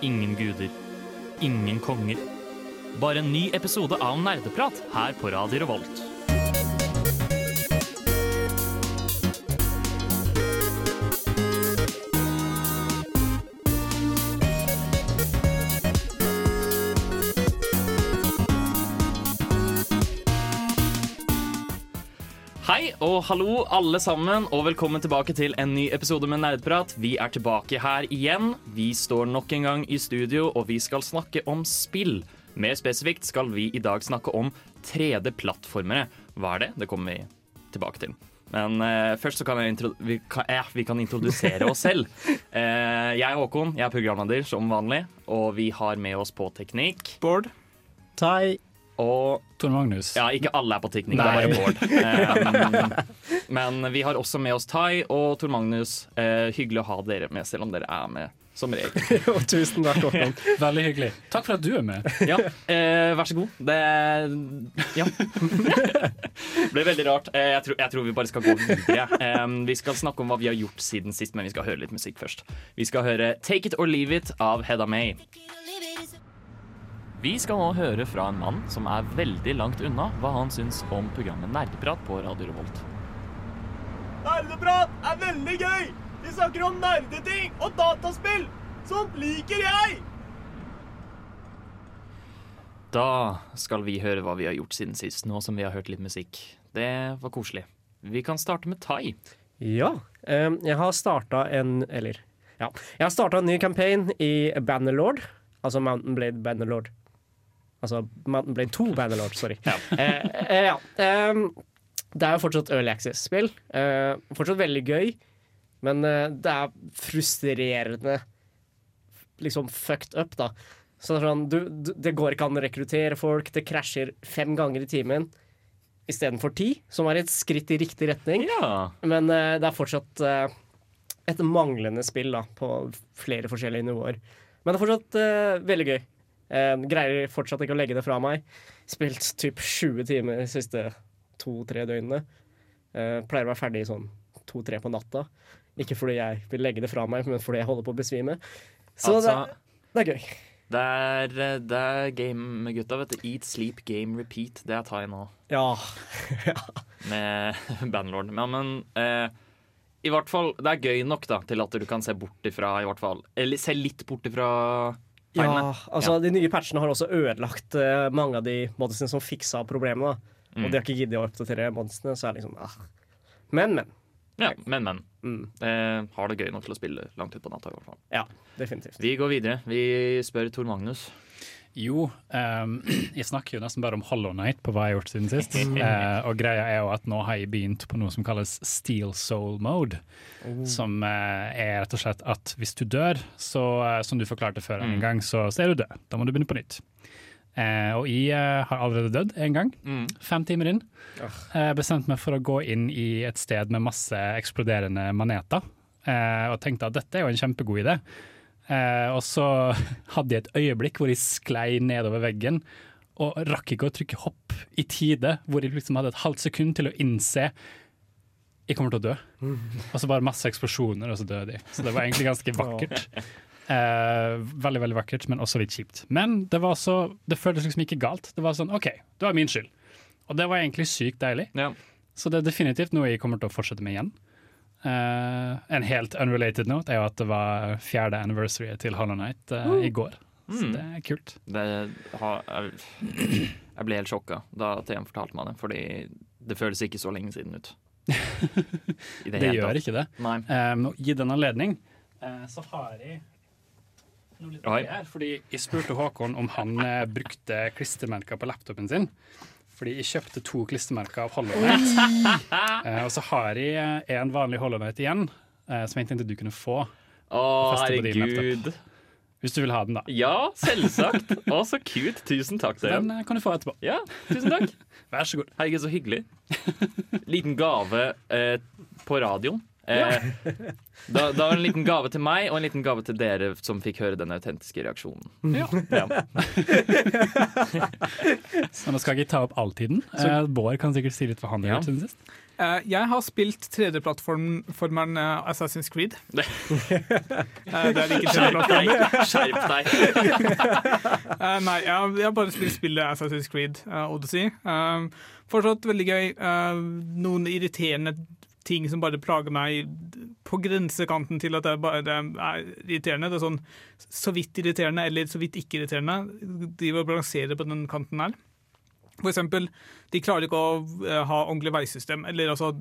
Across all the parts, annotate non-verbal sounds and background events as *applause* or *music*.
ingen guder, ingen konger. Bare en ny episode av Nerdeprat her på Radio Revolt. Og hallo alle sammen, og velkommen tilbake til en ny episode med Nerdprat. Vi er tilbake her igjen. Vi står nok en gang i studio, og vi skal snakke om spill. Mer spesifikt skal vi i dag snakke om 3D-plattformere. Hva er det? Det kommer vi tilbake til. Men uh, først så kan jeg intro vi, kan, eh, vi kan introdusere oss selv. Uh, *laughs* jeg er Håkon, jeg er programleder som vanlig, og vi har med oss på teknikk. Bård. Tai. Og Tor Magnus. ja, ikke alle er på teknikk, det er bare Bård. Um, *laughs* men vi har også med oss Tai og Tor Magnus. Eh, hyggelig å ha dere med, selv om dere er med som regel. *laughs* og tusen takk, Håkon. Veldig hyggelig. Takk for at du er med. Ja, eh, vær så god. Det Ja. *laughs* ble veldig rart. Eh, jeg, tror, jeg tror vi bare skal gå videre. Eh, vi skal snakke om hva vi har gjort siden sist, men vi skal høre litt musikk først. Vi skal høre Take It or Leave It av Hedda May. Vi skal nå høre fra en mann som er veldig langt unna hva han syns om programmet Nerdeprat på Radio Revolt. Nerdeprat er veldig gøy! Vi snakker om nerdeting og dataspill! Sånt liker jeg! Da skal vi høre hva vi har gjort siden sist, nå som vi har hørt litt musikk. Det var koselig. Vi kan starte med Tai. Ja, jeg har starta en Eller, ja. Jeg har starta en ny campaign i Bannerlord. Altså Mountain Blade Bannerlord. Altså Mountain Blade 2 Bannerlord, sorry. Ja. *laughs* Eh, eh, ja. Um, det er jo fortsatt Early Access-spill. Uh, fortsatt veldig gøy, men uh, det er frustrerende liksom fucked up, da. Så det, sånn, du, du, det går ikke an å rekruttere folk, det krasjer fem ganger i timen istedenfor ti, som er et skritt i riktig retning. Ja. Men uh, det er fortsatt et manglende spill da, på flere forskjellige nivåer. Men det er fortsatt veldig gøy. Eh, greier fortsatt ikke å legge det fra meg. Spilt typ 20 timer de siste to-tre døgnene. Eh, pleier å være ferdig sånn to-tre på natta. Ikke fordi jeg vil legge det fra meg, men fordi jeg holder på å besvime. Så Altså, det, det er gøy. det er, eh, det er game-gutta, vet du. Eat, sleep, game, repeat. Det er Tai nå, Ja. *laughs* med *laughs* Bandlord. Ja, men eh, i hvert fall, det er gøy nok da, til at du kan se bort ifra, i hvert fall Eller se litt bort ifra Ja, altså altså De nye patchene har også ødelagt uh, mange av de modsene som fiksa problemene. Mm. Og de har ikke giddet å oppdatere modsene, så er det liksom ah. Men, men. Ja, men, men. Mm. Eh, har det gøy nok til å spille langt utpå natta. i hvert fall. Ja, definitivt. Vi går videre. Vi spør Tor Magnus. Jo, um, *clears throat* jeg snakker jo nesten bare om Hollow Night på hva jeg har gjort siden sist. uh, *laughs* og greia er jo at nå har jeg begynt på noe som kalles Steel Soul Mode. Som uh, er rett og slett at hvis du dør, så, uh, som du forklarte før en Mm. gang, så, så er du død. Da må du begynne på nytt. Og jeg har allerede dødd en gang, Mm. fem timer inn. Eh, bestemte meg for å gå inn i et sted med masse eksploderende maneter. Og tenkte at dette er jo en kjempegod idé. Eh, og så *laughs* hadde jeg et øyeblikk hvor jeg sklei nedover veggen og rakk ikke å trykke hopp i tide, hvor jeg liksom hadde et halvt sekund til å innse jeg kommer til å dø. Og så bare masse eksplosjoner, og så døde jeg. Så det var egentlig ganske *laughs* vakkert. Eh, veldig, veldig vakkert, men også litt kjipt. Men det var så, det føltes liksom ikke galt. Det var sånn OK, det var min skyld. Og det var egentlig sykt deilig. Ja. Så det er definitivt noe jeg kommer til å fortsette med igjen. Eh, en helt unrelated note er jo at det var fjerde anniversary til Hollow Night eh, i går. Så Mm. det er kult. Det har, jeg, jeg ble helt sjokka da TM fortalte meg det, fordi det føles ikke så lenge siden ut. *laughs* I Det, hele gjør tatt. ikke det. Nei. Um, Gitt den anledning, uh, så har jeg noe litt her. Fordi jeg spurte Håkon om han eh, brukte klistremerker på laptopen sin. Fordi jeg kjøpte to klistremerker av Hollow Knight. *laughs* Eh, og så har jeg eh, en vanlig Hollow Knight igjen, eh, som jeg tenkte du kunne få. Å, herregud. Hvis du vil ha den, da. Ja, selvsagt. Å, så cute. Tusen takk, Så den eh, kan du få etterpå. Ja, tusen takk. *laughs* Vær så god. Herregud, så hyggelig. *laughs* Liten gave eh, på radioen. Eh, da, da en liten gave til meg, og en liten gave til dere som fikk høre den autentiske reaksjonen. Ja. Ja. *laughs* Så nå skal jeg ikke ta opp all tiden. Eh, Bård kan sikkert si litt hva han har Ja. gjort siden sist. Uh, jeg har spilt 3D-plattformeren uh, Assassin's Creed. uh, *laughs* det er ikke Skjerp deg! Skjerp deg. *laughs* Eh, nei, jeg, har- jeg har bare spilt spillet Assassin's Creed eh, Odyssey. Eh, fortsatt veldig gøy. Eh, noen irriterende ting som bare plager meg på grensekanten til at det bare er irriterende. Det er sånn så vidt irriterende eller så vidt ikke irriterende. De vil balansere på den kanten her. For eksempel, de klarer ikke å eh, ha ordentlig veisystem. Eller altså,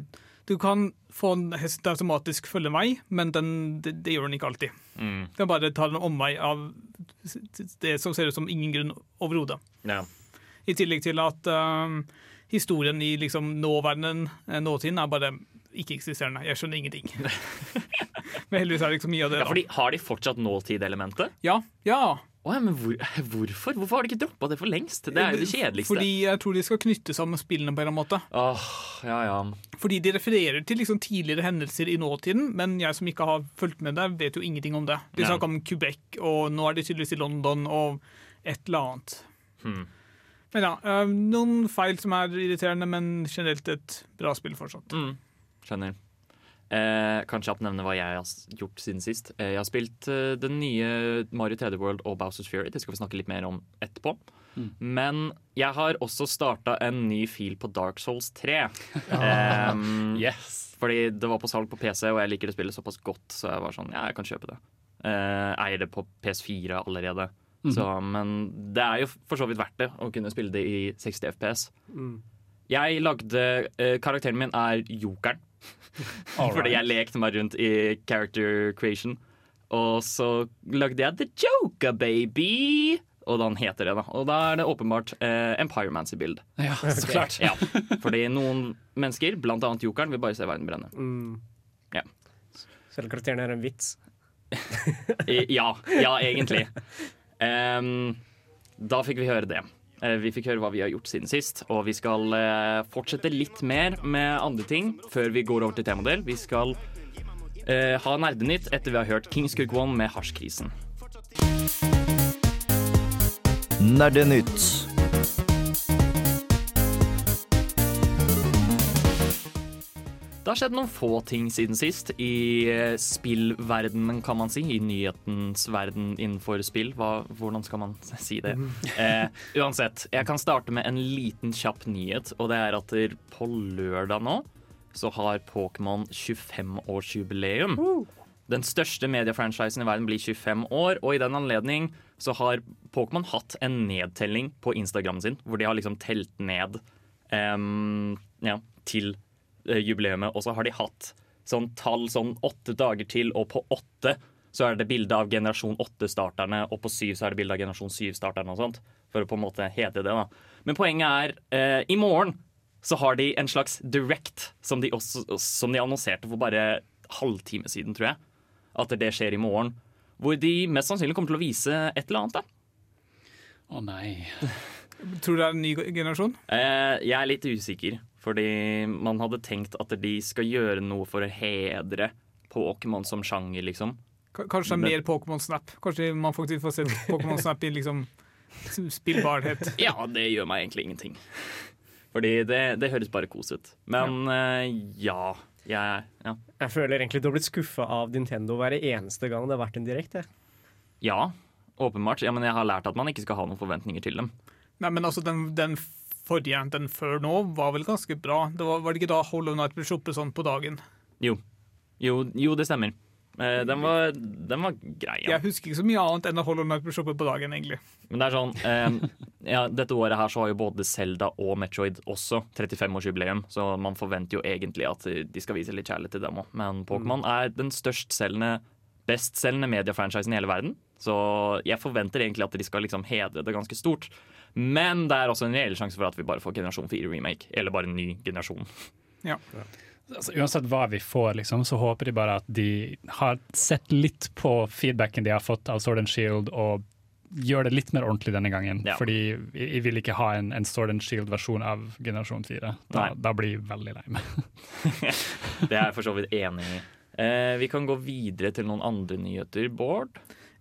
du kan få en hest til automatisk følge vei, men den, det, det gjør den ikke alltid. Mm. Den bare tar en omvei av det som ser ut som ingen grunn overhodet. Ja. I tillegg til at uh, historien i liksom nåverdenen, eh, nåtiden, er bare ikke-eksisterende. Jeg skjønner ingenting. *laughs* Men heldigvis er det ikke så mye av det. Ja, fordi Har de fortsatt nåtid-elementet? Ja, ja. Oh, ja, men hvor, hvorfor? Hvorfor har de ikke droppa det for lengst? Det er jo det kjedeligste. Fordi jeg tror de skal knytte sammen spillene på en eller annen måte. Åh, ja, ja. Fordi de refererer til liksom tidligere hendelser i nåtiden, men jeg som ikke har fulgt med der, vet jo ingenting om det. De Ja. snakker om Quebec, og nå er de tydeligvis i London, og et eller annet. Hmm. Men ja, eh, noen feil som er irriterende, men generelt et bra spill fortsatt. Mm, skjønner. Eh, kan kjapt nevne hva jeg har gjort siden sist. Eh, jeg har spilt eh, den nye Mario 3D World og Bowsers Fury. Det skal vi snakke litt mer om etterpå. Men jeg har også starta en ny fil på Dark Souls 3. *laughs* Em, Yes. Fordi det var på salg på PC, og jeg liker det spillet såpass godt, så jeg var sånn, ja, jeg kan kjøpe det. Eh, eier det på PS4 allerede. Så, men det er jo for så vidt verdt det å kunne spille det i 60 FPS. Jeg lagde eh, Karakteren min er jokeren. *laughs* Fordi jeg lekte meg rundt i character creation. Og så lagde jeg The Joker Baby. Og den heter det, da. Og da er det åpenbart eh, en pyromancy-bild. Ja, så klart. Ja, *laughs* fordi noen mennesker, blant annet jokeren, vil bare se verden brenne. Mm. Ja. Selv karakteren er en vits. *laughs* Ja, ja, egentlig. Um, da fikk vi høre det. Eh, Vi fikk høre hva vi har gjort siden sist, og vi skal eh, fortsette litt mer med andre ting før vi går over til temadel. Vi skal eh, ha Nerdenytt etter vi har hørt Kings Cook One med Hasjkrisen. Nerdenytt. Det har skjedd noen få ting siden sist i eh, spillverdenen, kan man si. I nyhetens verden innenfor spill. Hva, hvordan skal man *laughs* si det? Eh, uansett, jeg kan starte med en liten kjapp nyhet, og det er at på lørdag nå så har Pokémon 25-årsjubileum. Den største mediefranchisen i verden blir 25 år, og i den anledning så har Pokémon hatt en nedtelling på Instagram sin, hvor de har liksom telt ned um, ja, til jubileet, og så har de hatt sånn tall sånn åtte dager til, og på åtte så er det bilde av generasjon åtte-starterne, og på syv så er det bilde av generasjon syv-starterne og sånt, for å på en måte hete det, da. Men poenget er, eh, i morgen så har de en slags direct som de, også, som de annonserte for bare halvtime siden, tror jeg. At det skjer i morgen. Hvor de mest sannsynlig kommer til å vise et eller annet. da. Å nei. Tror du det er en ny generasjon? Eh, jeg er litt usikker, fordi man hadde tenkt at de skal gjøre noe for å hedre Pokémon som sjanger, liksom. K- Kanskje det er mer Pokémon Snap? Kanskje man faktisk får sett Pokémon Snap i liksom spillbarhet? *laughs* Ja, det gjør meg egentlig ingenting. Fordi det, det høres bare kos ut. Men eh, ja, jeg, ja. Jeg føler egentlig du har blitt skuffa av Nintendo hver eneste gang det har vært en direkte. Ja, åpenbart. Ja, men jeg har lært at man ikke skal ha noen forventninger til dem. Nei, men altså, den, den forrige, den før nå, var vel ganske bra. Det var, var det ikke da Hollow Night ble sluppet sånn på dagen? Jo, jo, jo det stemmer. Eh, den, var, den var grei, ja. Jeg husker ikke så mye annet enn at Hollow Night ble sluppet på dagen, egentlig. Men det er sånn eh, ja, Dette året her så har jo både Zelda og Metroid også 35-årsjubileum, så man forventer jo egentlig at de skal vise litt kjærlighet til dem òg. Men Pokémon er den størstselgende, bestselgende mediefranchisen i hele verden. Så jeg forventer egentlig at de skal liksom hedre det ganske stort. Men det er også en reell sjanse for at vi bare får generasjon 4 remake. Eller bare en ny generasjon. Ja. Altså, uansett hva vi får, liksom, så håper de bare at de har sett litt på feedbacken de har fått av Sword and Shield, og gjør det litt mer ordentlig denne gangen. Ja. Fordi jeg vil ikke ha en, en Sword and Shield-versjon av generasjon 4. Da, da blir jeg veldig lei meg. *laughs* Det er jeg for så vidt enig i. Eh, vi kan gå videre til noen andre nyheter. Bård?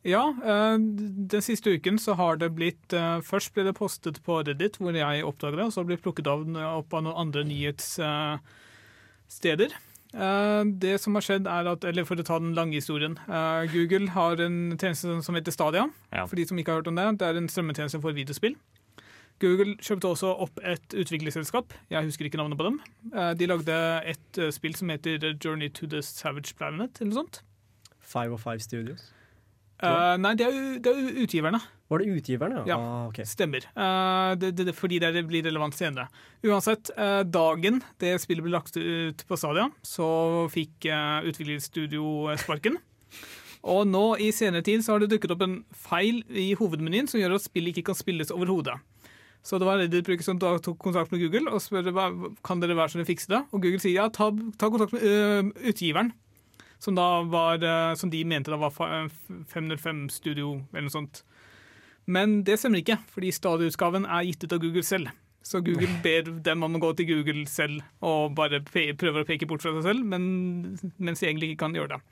Ja, eh, den siste uken så har det blitt eh, Først ble det postet på Reddit, hvor jeg oppdager det, og så ble det plukket av, opp av noen andre nyhetssteder. det som har skjedd er at, eller For å ta den lange historien. Google har en tjeneste som heter Stadia. Ja. For de som ikke har hørt om det, det er en strømmetjeneste for videospill. Google kjøpte også opp et utviklingsselskap. Jeg husker ikke navnet på dem. Eh, De lagde et eh, spill som heter Journey to the Savage Planet. eller noe sånt. Five of Five Studios. Uh, nei, det er, det er utgiverne. Var det utgiverne? Ja. Ah, okay. Stemmer. Uh, det, det, det, fordi det blir relevant senere. Uansett, uh, dagen det spillet ble lagt ut på Stadia, så fikk uh, utviklingsstudio sparken. Og nå i senere tid så har det dukket opp en feil i hovedmenyen som gjør at spillet ikke kan spilles overhodet. Så det var en Reddit-bruker som tok kontakt med Google og spurte kan dere være så snill fikse det. Og Google sier ja, ta, ta kontakt med uh, utgiveren. Som, var, uh, som de mente da var 505 Studio eller noe sånt. Men det stemmer ikke, fordi Stadia-utgaven er gitt ut av Google selv. Så Google *laughs* ber dem om å gå til Google selv og bare prøver å peke bort fra seg selv, men, mens de egentlig ikke kan gjøre det.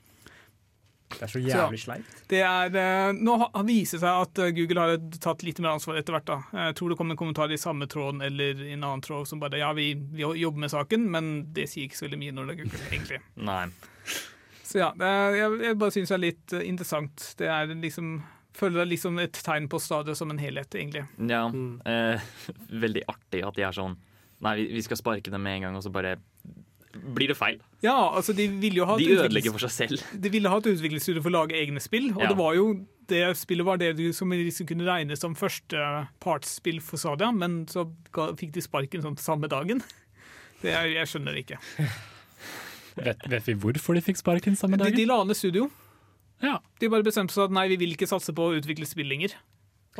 Det er så jævlig sleipt. Det er, eh, nå viser det seg at eh, Google har tatt litt mer ansvar etter hvert. da. Jeg tror det kom en kommentar i samme tråden eller i en annen tråd som bare ja, vi, vi jobber med saken, men det sier ikke så veldig mye når det er Google, egentlig. Nei. Så ja, det er, jeg, jeg bare syns det er litt eh, interessant. Det er liksom Føler det liksom et tegn på stadiet som en helhet, egentlig. Ja. Mm. Eh, *laughs* veldig artig at de er sånn Nei, vi, vi skal sparke dem med en gang, og så bare blir det feil. Ja, altså de ville jo ha De ødelegger for seg selv. De ville ha et utviklingsstudio for å lage egne spill, og Ja. det var jo det spillet var det du- som liksom kunne regnes som første partsspill for Sadia, men så fikk de sparken sånn samme dagen. Det er, jeg skjønner det ikke. Vet, vet vi hvorfor de fikk sparken samme De, dagen? de la ned studio. Ja. De bare bestemte seg at nei, vi vil ikke satse på å utvikle spill lenger.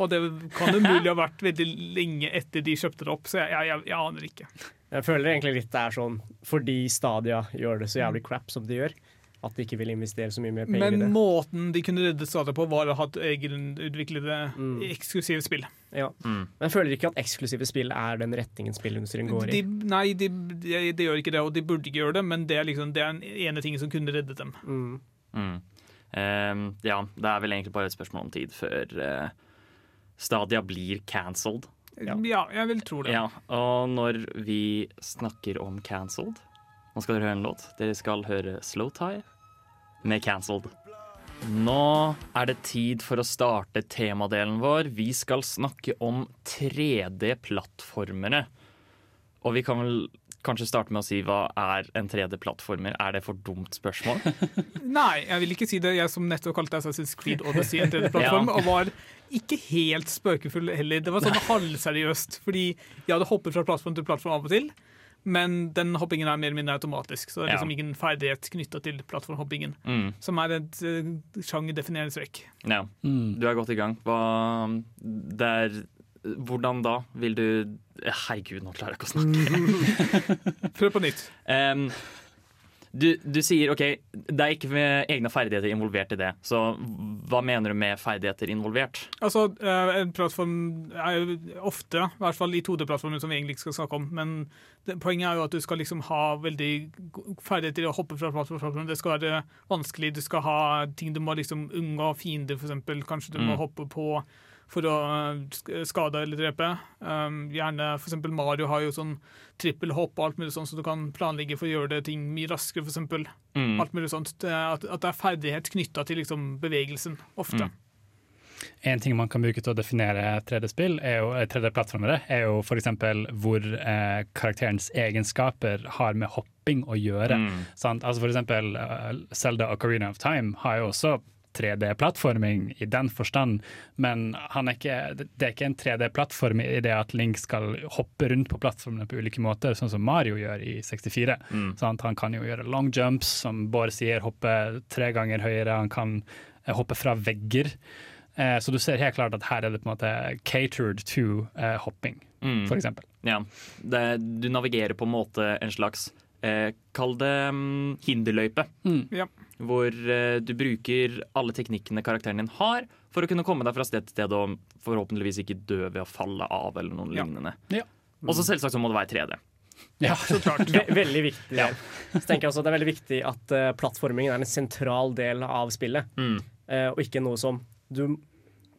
Og det kan umulig ha vært veldig lenge etter de kjøpte det opp, så jeg, jeg, jeg, jeg aner ikke. Jeg føler egentlig litt det er sånn fordi Stadia gjør det så jævlig crap som de gjør, at de ikke vil investere så mye mer penger Men i det. Men måten de kunne redde Stadia på, var å ha egenutviklede Mm. eksklusive spill. Ja. Mm. Men jeg føler ikke at eksklusive spill er den retningen spillindustrien går De, i. nei, de, de, de gjør ikke det, og de burde ikke gjøre det, men det er liksom det er den ene tingen som kunne reddet dem. Mm. Mm. Eh, ja, det er vel egentlig bare et spørsmål om tid før eh, Stadia blir cancelled. Ja. Ja, jeg vil tro det. Ja, og når vi snakker om cancelled Nå skal dere høre en låt. Dere skal høre Slow Tie med cancelled. Nå er det tid for å starte temadelen vår. Vi skal snakke om 3D-plattformere. Og vi kan vel kanskje starte med å si hva er en 3D-plattformer? Er det for dumt spørsmål? *laughs* Nei, jeg vil ikke si det. Jeg som nettopp kalte Assassin's Creed Odyssey en 3D-plattform, *laughs* Ja. og var ikke helt spøkefull heller. Det var sånn halvseriøst, fordi ja, det hopper fra plattform til plattform av og til. Men den hoppingen er mer eller mindre automatisk, så det er Ja. liksom ingen ferdighet knytta til plattformhoppingen. Mm, Som er et uh, sjangerdefinerende strekk. ja. Mm. Du er godt i gang. Hva det er Hvordan da vil du Herregud, nå klarer jeg ikke å snakke. *laughs* Prøv på nytt. Um, du, du sier OK, det er ikke med egne ferdigheter involvert i det. Så hva mener du med ferdigheter involvert? Altså, eh, En plattform er jo ofte, i hvert fall i 2D-plattformen som vi egentlig ikke skal snakke om, men det, poenget er jo at du skal liksom ha veldig ferdigheter i å hoppe fra plattform til plattform. Det skal være vanskelig, du skal ha ting du må liksom unngå, fiender f.eks. Kanskje du må Mm. hoppe på for å eh, skade eller drepe. Um, gjerne f.eks. Mario har jo sånn trippelhopp og alt mulig sånt, så du kan planlegge for å gjøre det ting mye raskere, f.eks. Mm. Alt mulig sånt. Det At, at det er ferdighet knytta til liksom bevegelsen, ofte. Mm. En ting man kan bruke til å definere 3D-spill, er jo, eh, 3D-plattformere, er jo f.eks. hvor eh, karakterens egenskaper har med hopping å gjøre. Mm. Sant? Altså for eksempel uh, Zelda Ocarina of Time har jo også 3D-plattforming i den forstand, men han er ikke, det er ikke en 3D-plattform i det at Link skal hoppe rundt på plattformene på ulike måter, sånn som Mario gjør i 64. Mm. Han kan jo gjøre long jumps, som Bård sier, hoppe tre ganger høyere. Han kan eh, hoppe fra vegger. Eh, så du ser helt klart at her er det på en måte catered to eh, hopping, Mm. eksempel. Ja. Det, du navigerer på en måte en slags eh, Kall det mm, hinderløype. Mm. Ja. Hvor eh, du bruker alle teknikkene karakteren din har for å kunne komme deg fra sted til sted og forhåpentligvis ikke dø ved å falle av eller noe Ja. lignende. Ja. Og så selvsagt så må det være 3D. Ja. Så klart. *laughs* Ve veldig viktig. Ja. Så tenker jeg også at Det er veldig viktig at uh, plattformingen er en sentral del av spillet, Mm. uh, og ikke noe som du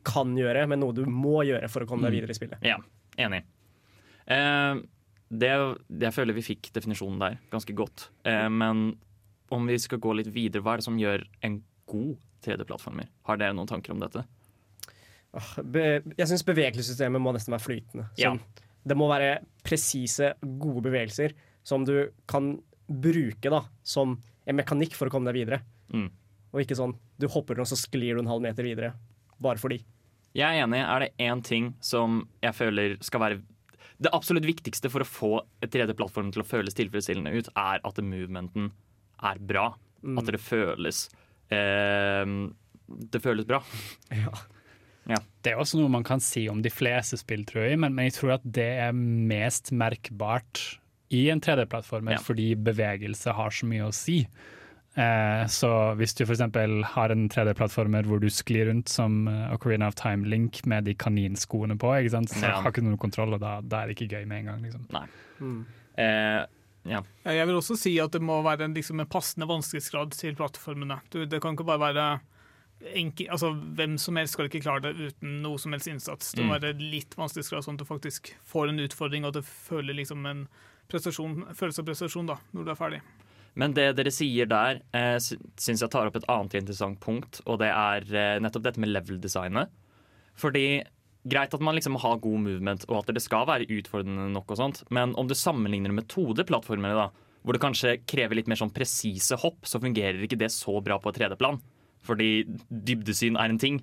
kan gjøre, men noe du må gjøre for å komme deg videre i spillet. Ja, enig. Eh, det, jeg føler vi fikk definisjonen der ganske godt. Eh, men om vi skal gå litt videre, hva er det som gjør en god 3D-plattformer? Har dere noen tanker om dette? Be, jeg syns bevegelsessystemet må nesten være flytende. Ja. Sånn, Det må være presise, gode bevegelser som du kan bruke da, som en mekanikk for å komme deg videre. Mm. Og ikke sånn du hopper og så sklir du en halv meter videre. Bare fordi. Jeg er enig. Er det én ting som jeg føler skal være det absolutt viktigste for å få et 3D-plattform til å føles tilfredsstillende ut, er at movementen er bra. Mm. At det føles eh, Det føles bra. *laughs* Det er også noe man kan si om de fleste spill, tror jeg, men, men jeg tror at det er mest merkbart i en 3D-plattformer, Ja. fordi bevegelse har så mye å si. Eh, så hvis du f.eks. har en 3D-plattformer hvor du sklir rundt som eh, Ocarina of Time Link med de kaninskoene på, ikke sant? så Ja. har ikke noen kontroll, og da, da er det ikke gøy med en gang. Liksom. Mm. Eh, ja. Ja, Jeg vil også si at det må være en, liksom, en passende vanskelighetsgrad til plattformene. Du, det kan ikke bare være enkel, altså Hvem som helst skal ikke klare det uten noe som helst innsats. Det må Mm. være litt vanskelighetsgrad, sånn at du faktisk får en utfordring, og at du føler liksom en prestasjon, følelse av prestasjon da, når du er ferdig. Men det dere sier der, eh, syns jeg tar opp et annet interessant punkt, og det er eh, nettopp dette med level-designet. Fordi Greit at man liksom har god movement, og at det skal være utfordrende nok, og sånt, men om du sammenligner med 2D-plattformene, da, hvor det kanskje krever litt mer sånn presise hopp, så fungerer ikke det så bra på et 3D-plan. Fordi dybdesyn er en ting,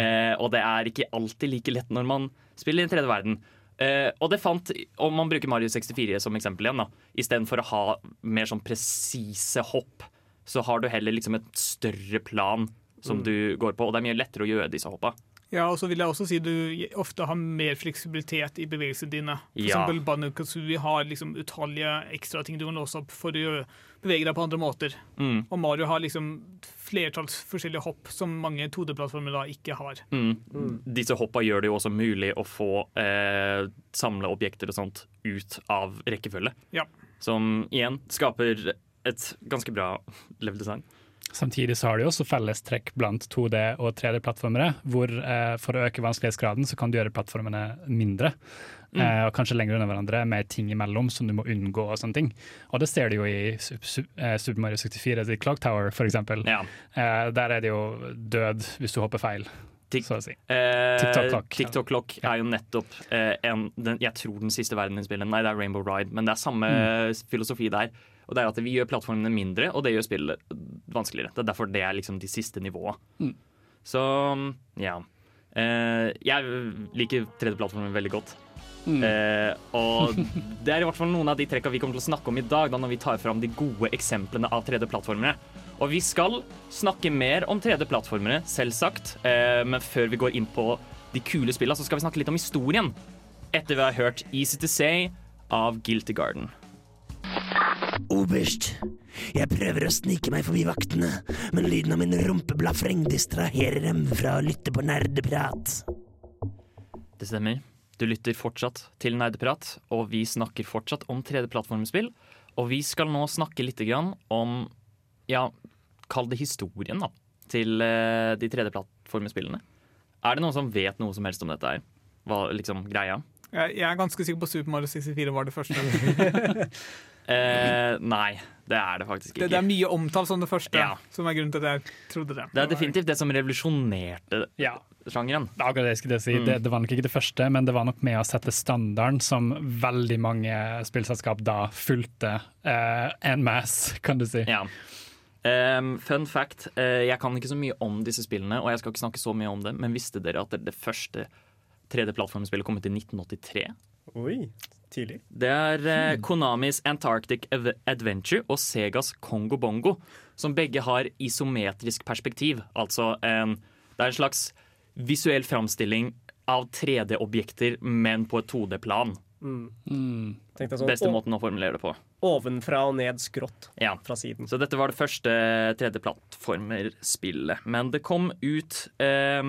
eh, og det er ikke alltid like lett når man spiller i en 3D-verden. Eh, og det fant, Om man bruker Mario 64 som eksempel igjen, da, istedenfor å ha mer sånn presise hopp, så har du heller liksom et større plan som du går på, og det er mye lettere å gjøre disse hoppa. Ja, og så vil jeg også si du ofte har mer fleksibilitet i bevegelsene dine. For Ja. eksempel Banu Kazooie har liksom utallige ekstra ting du kan låse opp for å bevege deg på andre måter. Mm, Og Mario har liksom flertalls forskjellige hopp som mange 2D-plattformer da ikke har. mm. Disse hoppa gjør det jo også mulig å få eh, samle objekter og sånt ut av rekkefølge. Ja. Som igjen skaper et ganske bra level design. Samtidig så har de også fellestrekk blant 2D- og 3D-plattformere, hvor eh, for å øke vanskelighetsgraden så kan du gjøre plattformene mindre. Eh, og kanskje lenger unna hverandre med ting imellom som du må unngå. og sånne ting. Og det ser du jo i eh, Super Mario 64, i Clock Tower f.eks. Ja. Eh, der er det jo død hvis du hopper feil, Tik- si. Eh, TikTok Clock. TikTok Clock er jo nettopp eh, en, den, Jeg tror den siste verden i spillet. Nei, det er Rainbow Ride, men det er samme filosofi der. Og det er at Vi gjør plattformene mindre, og det gjør spillet vanskeligere. Det er derfor det er liksom de siste nivåene. Så ja. Eh, jeg liker 3D-plattformen veldig godt. Eh, og det er i hvert fall noen av de trekka vi kommer til å snakke om i dag, da når vi tar fram de gode eksemplene av 3D-plattformere. Og vi skal snakke mer om 3D-plattformere, selvsagt. Eh, men før vi går inn på de kule spillene, så skal vi snakke litt om historien. Etter vi har hørt Easy to Say av Guilty Garden. Oberst, jeg prøver å snike meg forbi vaktene, men lyden av min rumpeblafreng distraherer dem fra å lytte på nerdeprat. Det stemmer. Du lytter fortsatt til Nerdeprat, og vi snakker fortsatt om 3D-plattformspill. Og vi skal nå snakke litt om, ja, kall det historien, da, til eh, de 3D-plattformspillene. Er det noen som vet noe som helst om dette her? Hva liksom greia? Jeg, jeg er ganske sikker på Super Mario 64 var det første. *laughs* *laughs* *laughs* Eh, nei, det er det faktisk ikke. det er mye omtalt som det første, Ja. som er grunnen til at jeg trodde det. Det er definitivt det som revolusjonerte Ja, sjangeren. det det si. Det, det var nok ikke det første, men det var nok med å sette standarden som veldig mange spillselskap da fulgte eh, en masse, kan du si. Ja. Um, fun fact, uh, jeg kan ikke så mye om disse spillene, og jeg skal ikke snakke så mye om det, men visste dere at det, det første 3D-plattformspillet kom ut i 1983? Oi, tidlig. Det er eh, Konamis Antarctic Adventure og Segas Kongo Bongo, som begge har isometrisk perspektiv. Altså en, det er en slags visuell framstilling av 3D-objekter, men på et 2D-plan. Mm. Mm. sånn, Beste måten å formulere det på. Ovenfra og ned skrått Ja. fra siden. Så dette var det første 3D-plattformerspillet. Men det kom ut eh,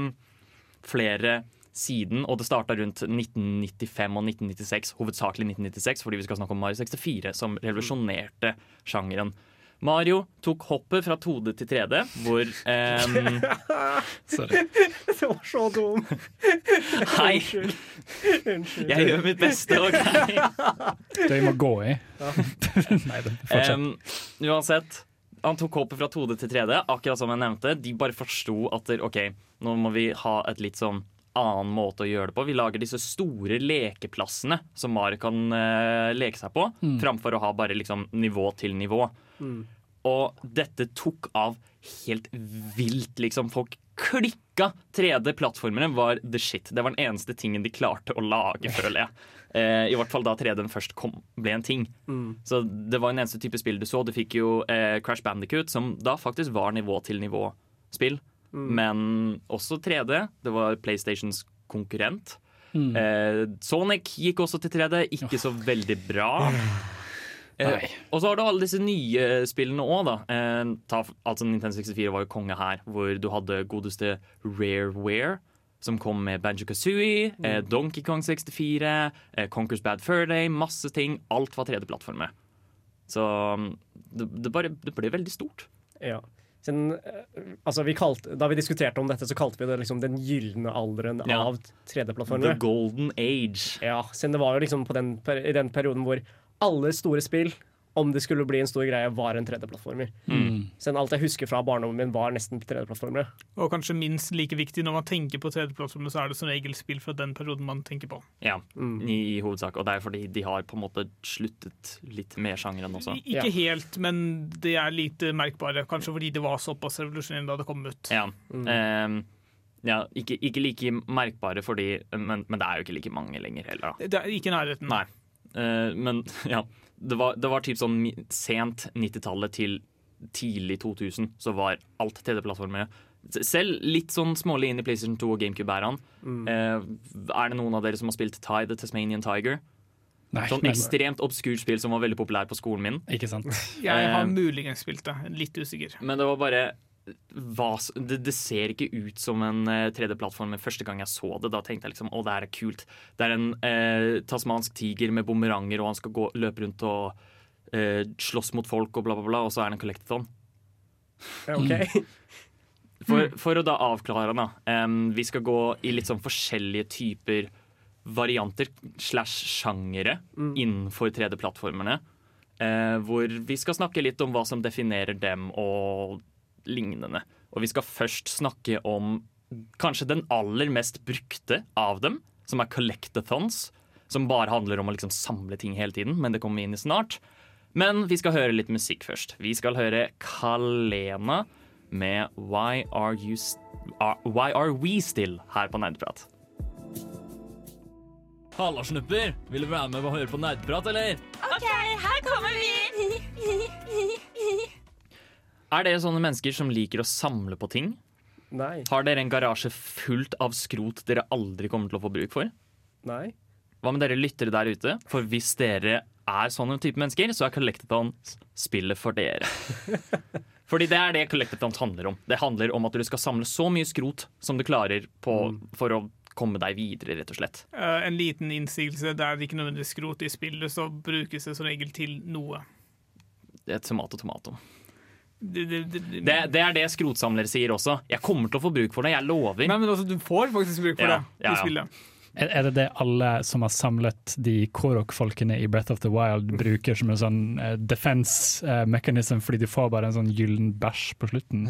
flere siden, og det starta rundt 1995 og 1996, hovedsakelig 1996, fordi vi skal snakke om Mario 64, som revolusjonerte sjangeren. Mario tok hoppet fra 2D til 3D, hvor um... *laughs* Sorry. Det var så dum. Hei, Unnskyld. Unnskyld. jeg gjør mitt beste, OK? Det vi må gå i. *laughs* Nei, det fortsett. Um, uansett, han tok hoppet fra 2D til 3D, akkurat som jeg nevnte. De bare forsto at OK, nå må vi ha et litt sånn annen måte å gjøre det på. Vi lager disse store lekeplassene som Mario kan uh, leke seg på, framfor å ha bare liksom nivå til nivå. Og dette tok av helt vilt, liksom. Folk klikka! 3D-plattformene var the shit. Det var den eneste tingen de klarte å lage, føler jeg. *laughs* Eh, I hvert fall da 3D-en først kom, ble en ting. Så det var den eneste type spill du så. Du fikk jo eh, Crash Bandicoot, som da faktisk var nivå-til-nivå-spill. Men også 3D. Det var PlayStations konkurrent. Eh, Sonic gikk også til 3D, ikke så veldig bra. Eh, og så har du alle disse nye spillene òg, da. Eh, ta, altså Nintendo 64 var jo konge her, hvor du hadde godeste Rareware. Som kom med Banjo Kazooie, eh, Donkey Kong 64, eh, Conquers Bad Fur Day, masse ting. Alt var 3D-plattformer. Så mm, det, det, bare, det ble veldig stort. Ja. Siden, eh, altså vi kalte, da vi diskuterte om dette, så kalte vi det liksom den gylne alderen Ja. av 3D-plattformer. Golden Age. Ja, siden det var jo liksom på den, i den perioden hvor alle store spill, om det skulle bli en stor greie, var en 3D-plattformer. Mm. Siden alt jeg husker fra barndommen min, var nesten 3D-plattformere. Og kanskje minst like viktig når man tenker på 3D-plattformer, så er det som regel spill fra den perioden man tenker på. Ja, i, i hovedsak. Og det er fordi de har på en måte sluttet litt med sjangeren også. I- Ikke helt, men det er lite merkbare. Kanskje fordi det var såpass revolusjonerende da det kom ut. Ja. Ehm, ja ikke, ikke like merkbare, fordi, men, men det er jo ikke like mange lenger heller. Da. Det er ikke i nærheten. Nei. Eh, men *laughs* ja, det var, det var typ sånn sent 90-tallet til tidlig 2000, så var alt 3D-plattformer. Selv litt sånn smålig inn i PlayStation 2 og GameCube-æraen. Eh, er det noen av dere som har spilt Ty the Tasmanian Tiger? Nei, Sånn ekstremt obskurt spill som var veldig populær på skolen min. ikke sant. Jeg har Eh, muligens spilt det. Litt usikker. Men det var bare hva, det, det ser ikke ut som en eh, 3D-plattform men første gang jeg så det. Da tenkte jeg liksom å, det her er kult. Det er en uh, tasmansk tiger med bumeranger, og han skal gå, løpe rundt og uh, slåss mot folk og bla, bla, bla, og så er det en collectathon. Okay. For, for å da avklare, da. Um, vi skal gå i litt sånn forskjellige typer varianter slash sjangere innenfor 3D-plattformene. Eh, hvor vi skal snakke litt om hva som definerer dem og lignende. Og vi skal først snakke om kanskje den aller mest brukte av dem, som er collectathons. Som bare handler om å liksom samle ting hele tiden, men det kommer vi inn i snart. Men vi skal høre litt musikk først. Vi skal høre Kalena med Why Are, you st are, Why Are We Still her på Nerdprat. Halla, snupper! Vil du være med og høre på Nerdprat, eller? OK, her kommer vi! Er dere sånne mennesker som liker å samle på ting? Nei. Har dere en garasje fullt av skrot dere aldri kommer til å få bruk for? Nei. Hva med dere lyttere der ute? For hvis dere er sånne type mennesker, så er Collectathon spillet for dere. *laughs* Fordi det er det Collectathon handler om. Det handler om at du skal samle så mye skrot som du klarer på, for å komme deg videre, rett og slett. Uh, en liten innsigelse. Det er ikke nødvendigvis skrot i spillet, så brukes det som regel til noe. Det er tomat og Det, det, det, Det, det er det skrotsamlere sier også. Jeg kommer til å få bruk for det, jeg lover. Nei, men altså, du får faktisk bruk for Ja, det ja, i ja. spillet. Er er det det alle som har samlet de Korok-folkene i Breath of the Wild bruker som en sånn uh, defense eh, mechanism fordi de får bare en sånn gyllen bæsj på slutten?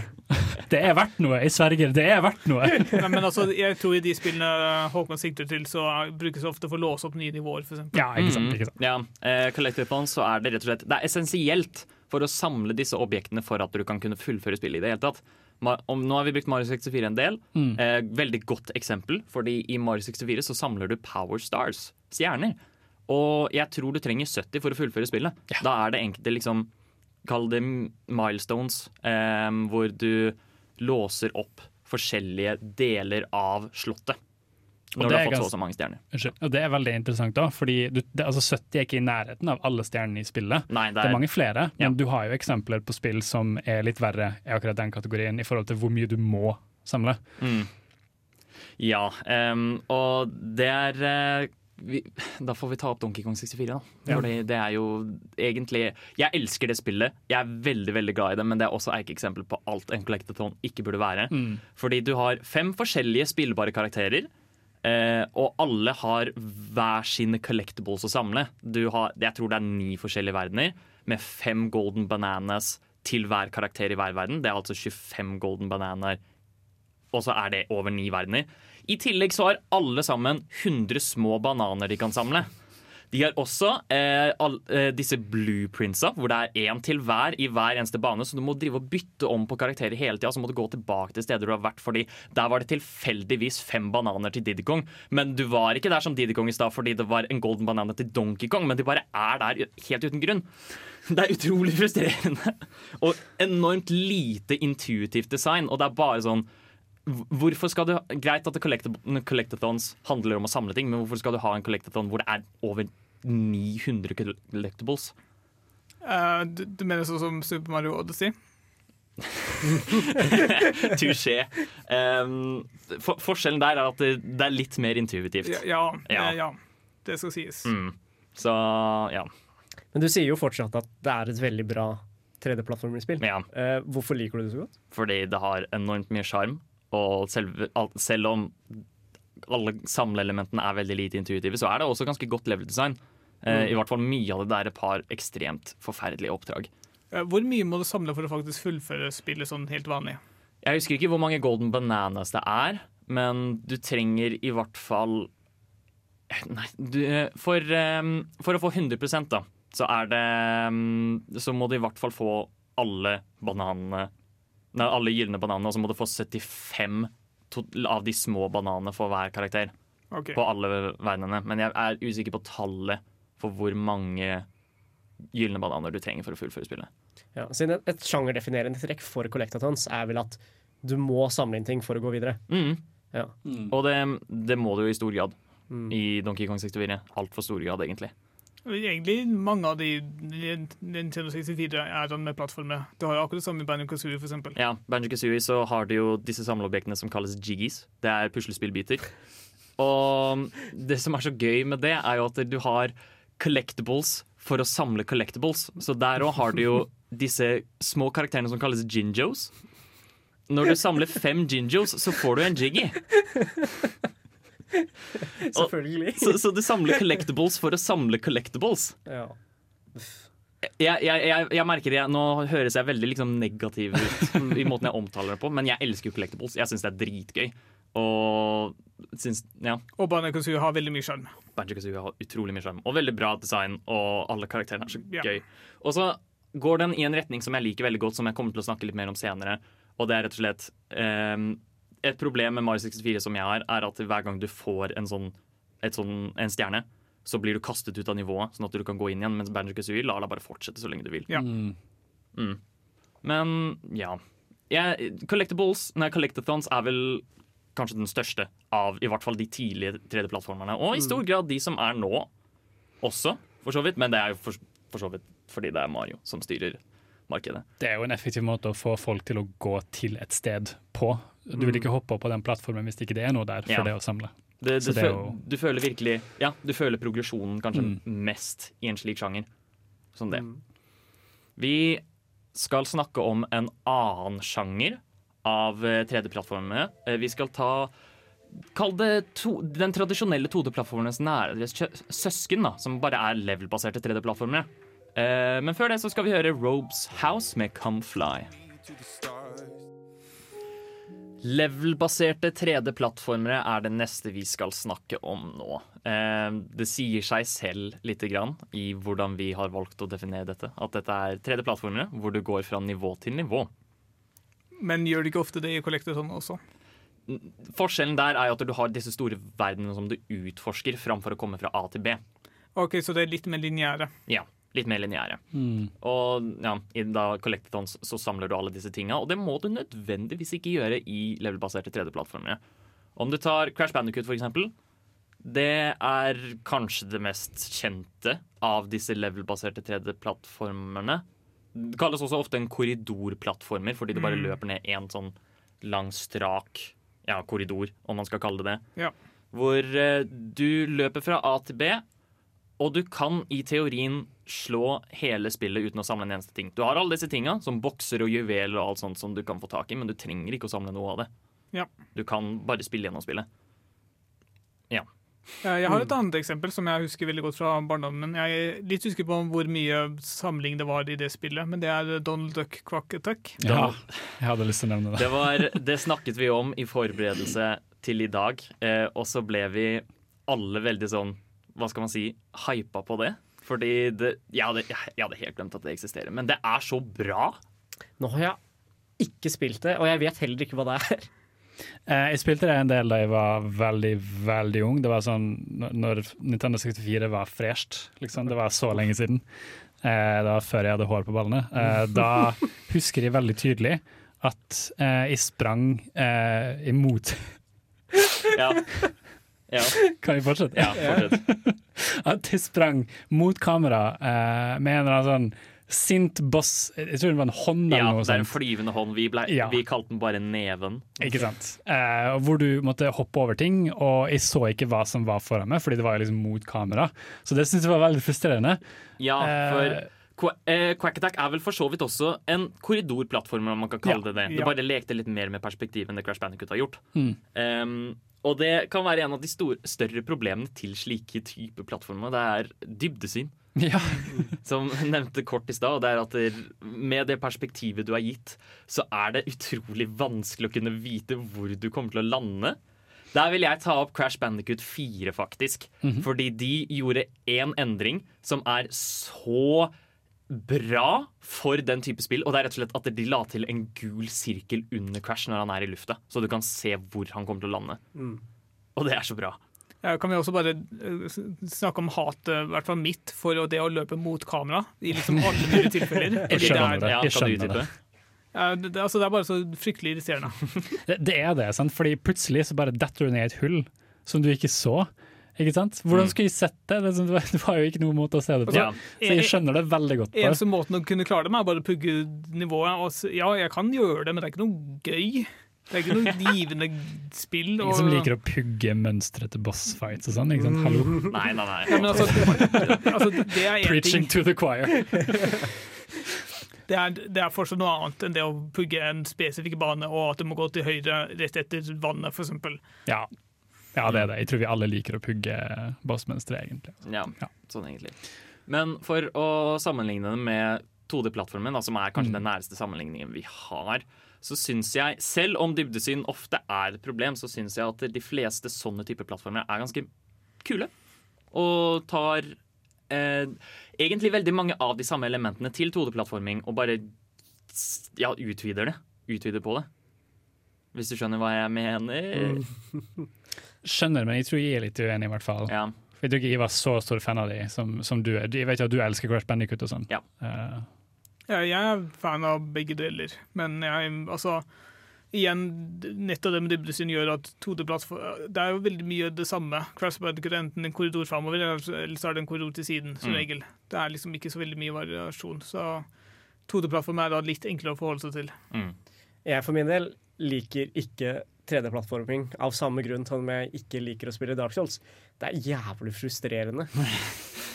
*laughs* det er verdt noe, jeg sverger, det er verdt noe! *laughs* Nei, men altså, jeg tror i de spillene Håkon sikter til, så brukes det ofte for å låse opp nye nivåer, for eksempel. Ja, ikke sant. Ikke sant. Ja, eh, Collectathon så er det rett og slett Det er essensielt for å samle disse objektene for at du kan kunne fullføre spillet i det hele tatt. Om, nå har vi brukt Mario 64 en del. Eh, veldig godt eksempel, fordi i Mario 64 så samler du Power Stars, stjerner. Og jeg tror du trenger 70 for å fullføre spillet. Da er det enkelte liksom Kall det milestones, eh, hvor du låser opp forskjellige deler av slottet. Og Når du det har er fått så og stjerner. Unnskyld. Og det er veldig interessant, da, fordi du, det, altså 70 er ikke i nærheten av alle stjernene i spillet. Nei, Det er mange flere, men du har jo eksempler på spill som er litt verre i akkurat den kategorien, i forhold til hvor mye du må samle. Ja, um, og det er eh, vi, Da får vi ta opp Donkey Kong 64, da. Fordi det er jo egentlig Jeg elsker det spillet. Jeg er veldig veldig glad i det, men det er også eksempel på alt en collectathon ikke burde være. Fordi du har fem forskjellige spillbare karakterer. Eh, og alle har hver sine collectibles å samle. Har, jeg tror det er ni forskjellige verdener, med fem golden bananas til hver karakter i hver verden. Det er altså 25 golden bananer, og så er det over ni verdener. I tillegg så har alle sammen 100 små bananer de kan samle. De har også eh, all, eh, disse blueprintsa, hvor det er én til hver i hver eneste bane. Så du må drive og bytte om på karakterer hele tida. Så må du gå tilbake til steder du har vært, fordi der var det tilfeldigvis fem bananer til Diddy Kong. Men du var ikke der som Diddy Kong i stad fordi det var en golden banan til Donkey Kong. Men de bare er der helt uten grunn. *laughs* Det er utrolig frustrerende. Og enormt lite intuitivt design. Og det er bare sånn Hvorfor skal du, Greit at collectathons handler om å samle ting, men hvorfor skal du ha en collectathon hvor det er over 900 collectibles? Uh, du, du mener sånn som Super Mario Odyssey? *laughs* Touché. Um, for, forskjellen der er at det, det er litt mer intuitivt. Ja, ja, Ja. ja. Det skal sies. Mm. Så ja. Men du sier jo fortsatt at det er et veldig bra 3D-plattformspill. ja. Uh, hvorfor liker du det så godt? Fordi det har enormt mye sjarm. Og selv, selv om alle samleelementene er veldig lite intuitive, så er det også ganske godt level-design. Mm. I hvert fall mye av det. der er et par ekstremt forferdelige oppdrag. Eh, Hvor mye må du samle for å faktisk fullføre spillet sånn helt vanlig? Jeg husker ikke hvor mange golden bananas det er, men du trenger i hvert fall Nei, du, for, um, for å få 100 da, så er det um, Så må du i hvert fall få alle bananene Nei, alle gylne bananene, og så må du få 75 av de små bananene for hver karakter. Okay. På alle verdenene. Men jeg er usikker på tallet for hvor mange gylne bananer du trenger for å fullføre spillet. Ja, siden et, sjangerdefinerende trekk for Collectatons er vel at du må samle inn ting for å gå videre. Mm. Ja. Og det, det må du jo i stor grad. I Donkey Kong 64. Altfor stor grad, egentlig. Egentlig mange av de Nintendo 64 er sånn med plattformer. Du har jo akkurat det samme i Banjo Kazooie, for eksempel. Ja, Banjo Kazooie så har du jo disse samleobjektene som kalles jiggies. Det er puslespillbiter. Og det som er så gøy med det, er jo at du har collectibles for å samle collectibles. Så der òg har du jo disse små karakterene som kalles ginjos. Når du samler fem ginjos, så får du en jiggy. *laughs* Selvfølgelig. Så, så du samler collectibles for å samle collectibles. Ja. Jeg, jeg, jeg, jeg merker det, Nå høres jeg veldig liksom negativ ut *laughs* i måten jeg omtaler det på, men jeg elsker jo collectibles. Jeg syns det er dritgøy. Og syns, ja, Og Banjo har veldig mye sjarm. Banjo Kazooie har utrolig mye sjarm. Og veldig bra design, og alle karakterene er så Ja. gøy. Og så går den i en retning som jeg liker veldig godt, som jeg kommer til å snakke litt mer om senere. Og det er rett og slett ehm, Et problem med Mario 64 som jeg har, er at hver gang du får en sånn, sånn en stjerne, så blir du kastet ut av nivået, sånn at du kan gå inn igjen. Mens Banjo Kazooie lar deg bare fortsette så lenge du vil. Ja. Mm. Men ja. Jeg, collectibles, nei, Collectathons er vel kanskje den største av i hvert fall de tidlige 3D-plattformene. Og i stor grad de som er nå også, for så vidt. Men det er jo for, for så vidt fordi det er Mario som styrer markedet. Det er jo en effektiv måte å få folk til å gå til et sted på. Du vil ikke hoppe opp på den plattformen hvis ikke det er noe der for Ja. det å samle. Det, Så det, er jo- Du føler virkelig Ja, du føler progresjonen kanskje Mm. mest i en slik sjanger som det. Vi skal snakke om en annen sjanger av eh, 3D-plattformene. Eh, Vi skal ta Kall det to, den tradisjonelle 2D-plattformenes nære søsken, da, som bare er level-baserte 3D-plattformere. Eh, men før det så skal vi høre Robes House med Come Fly. Level-baserte 3D-plattformere er det neste vi skal snakke om nå. Eh, det sier seg selv lite grann i hvordan vi har valgt å definere dette. At dette er 3D-plattformere hvor du går fra nivå til nivå. Men gjør det ikke ofte det i Collectathon også? Forskjellen der er at du har disse store verdenene som du utforsker framfor å komme fra A til B. Ok, Så det er litt mer lineære. Ja, litt mer lineære. Og ja, i da Collectathons så samler du alle disse tinga, og det må du nødvendigvis ikke gjøre i levelbaserte 3D-plattformere. Om du tar Crash Bandicoot, for eksempel. Det er kanskje det mest kjente av disse level-baserte 3D-plattformerne. Det kalles også ofte en korridorplattformer, fordi det bare løper ned én sånn lang, strak ja, korridor, om man skal kalle det det. Ja. hvor eh, du løper fra A til B, og du kan i teorien slå hele spillet uten å samle en eneste ting. Du har alle disse tinga, som bokser og juveler og alt sånt som du kan få tak i, men du trenger ikke å samle noe av det. Ja. Du kan bare spille gjennom spillet. Ja. Jeg har et annet eksempel som jeg husker veldig godt fra barndommen. Jeg er litt usikker på hvor mye samling det var i det spillet, men det er Donald Duck Quack Attack. Ja, jeg hadde lyst til å nevne det. Det, var, det snakket vi om i forberedelse til i dag, eh, og så ble vi alle veldig sånn, hva skal man si, hypa på det. Fordi det, jeg, hadde, jeg hadde helt glemt at det eksisterer. Men det er så bra. Nå har jeg ikke spilt det, og jeg vet heller ikke hva det er. Eh, Jeg spilte det en del da jeg var veldig, veldig ung. Det var sånn når- Nintendo 64 var fresht, liksom. Det var så lenge siden. Eh, Det var før jeg hadde hår på ballene. Eh, Da husker jeg veldig tydelig at eh, jeg sprang eh, imot Ja. Ja, Kan vi fortsette? ja fortsett. *laughs* At jeg sprang mot kamera eh, med en eller annen sånn sint boss Jeg tror det var en hånd Ja, eller noe det er en flyvende hånd. Vi, ble, Ja. vi kalte den bare Neven. Ikke sant? Eh, hvor du måtte hoppe over ting, og jeg så ikke hva som var foran meg, fordi det var liksom mot kamera. Så det syntes jeg var veldig frustrerende. Ja, Eh, for eh, Quack Attack er vel for så vidt også en korridorplattform, om man kan kalle det det. Det Ja. bare lekte litt mer med perspektiv enn det Crash Bandicoot har gjort. Mm. Um, og det kan være en av de store, større problemene til slike typer plattformer. Det er dybdesyn. Ja. *laughs* Som nevnte kort i stad. og det er at det, Med det perspektivet du er gitt, så er det utrolig vanskelig å kunne vite hvor du kommer til å lande. Der vil jeg ta opp Crash Bandicoot 4, faktisk. Fordi de gjorde én endring som er så bra for den type spill. Og det er rett og slett at de la til en gul sirkel under Crash når han er i lufta. Så du kan se hvor han kommer til å lande. Og det er så bra. Ja, kan vi også bare eh, snakke om hatet, i hvert fall mitt, for det å løpe mot kamera i liksom alle *laughs* mulige tilfeller. Jeg skjønner det, er, Jeg skjønner det. ja, det, det, altså, det er bare så fryktelig irriterende. *laughs* Det, det er det, sant? fordi plutselig så bare detter du ned i et hull som du ikke så. Ikke sant? Hvordan skulle jeg sett det? *laughs* Det var- jo ikke noen måte å se det på. Ja. Så jeg skjønner det veldig godt. Bare. Eneste måten å kunne klare det med, er bare å pugge nivået. Og, ja, jeg kan gjøre det, men det er ikke noe gøy. Det er ikke noe *laughs* givende spill. Ingen som liker å pugge mønstre til bossfights og sånn. ikke sant? Hallo. Nei, nei, nei. ja, men altså, altså, det er Preaching ting. to the choir. *laughs* Det er, det er fortsatt noe annet enn det å pugge en spesifikk bane, og at du må gå til høyre rett etter vannet, f.eks. Ja. Ja, det er det. Jeg tror vi alle liker å pugge bossmønstre, egentlig. Ja, Ja. sånn egentlig. Men for å sammenligne det med 2D-plattformen, som er kanskje den næreste sammenligningen vi har, så syns jeg, selv om dybdesyn ofte er et problem, så syns jeg at de fleste sånne typer plattformer er ganske kule. Og tar eh, egentlig veldig mange av de samme elementene til 2D-plattforming og bare ja, utvider det. Utvider på det. Hvis du skjønner hva jeg mener? *laughs* Skjønner, men jeg tror jeg er litt uenig, i hvert fall. Ja. For Jeg tror ikke jeg var så stor fan av de som, som du er. Jeg vet jo at du elsker Crash Bandicoot og sånn. Ja. Uh. Ja, jeg er fan av begge deler, men jeg, altså Igjen, nettopp det med dybdesyn gjør at 2D-plattform Det er jo veldig mye det samme. Crash Bandicoot er enten en korridor framover, eller så er det en korridor til siden, som Mm. regel. Det er liksom ikke så veldig mye variasjon. Så 2D-plattform er da litt enklere å forholde seg til. Mm. Jeg for min del liker ikke 3D-plattforming av samme grunn som jeg ikke liker å spille Dark Souls. Det er jævlig frustrerende. *laughs*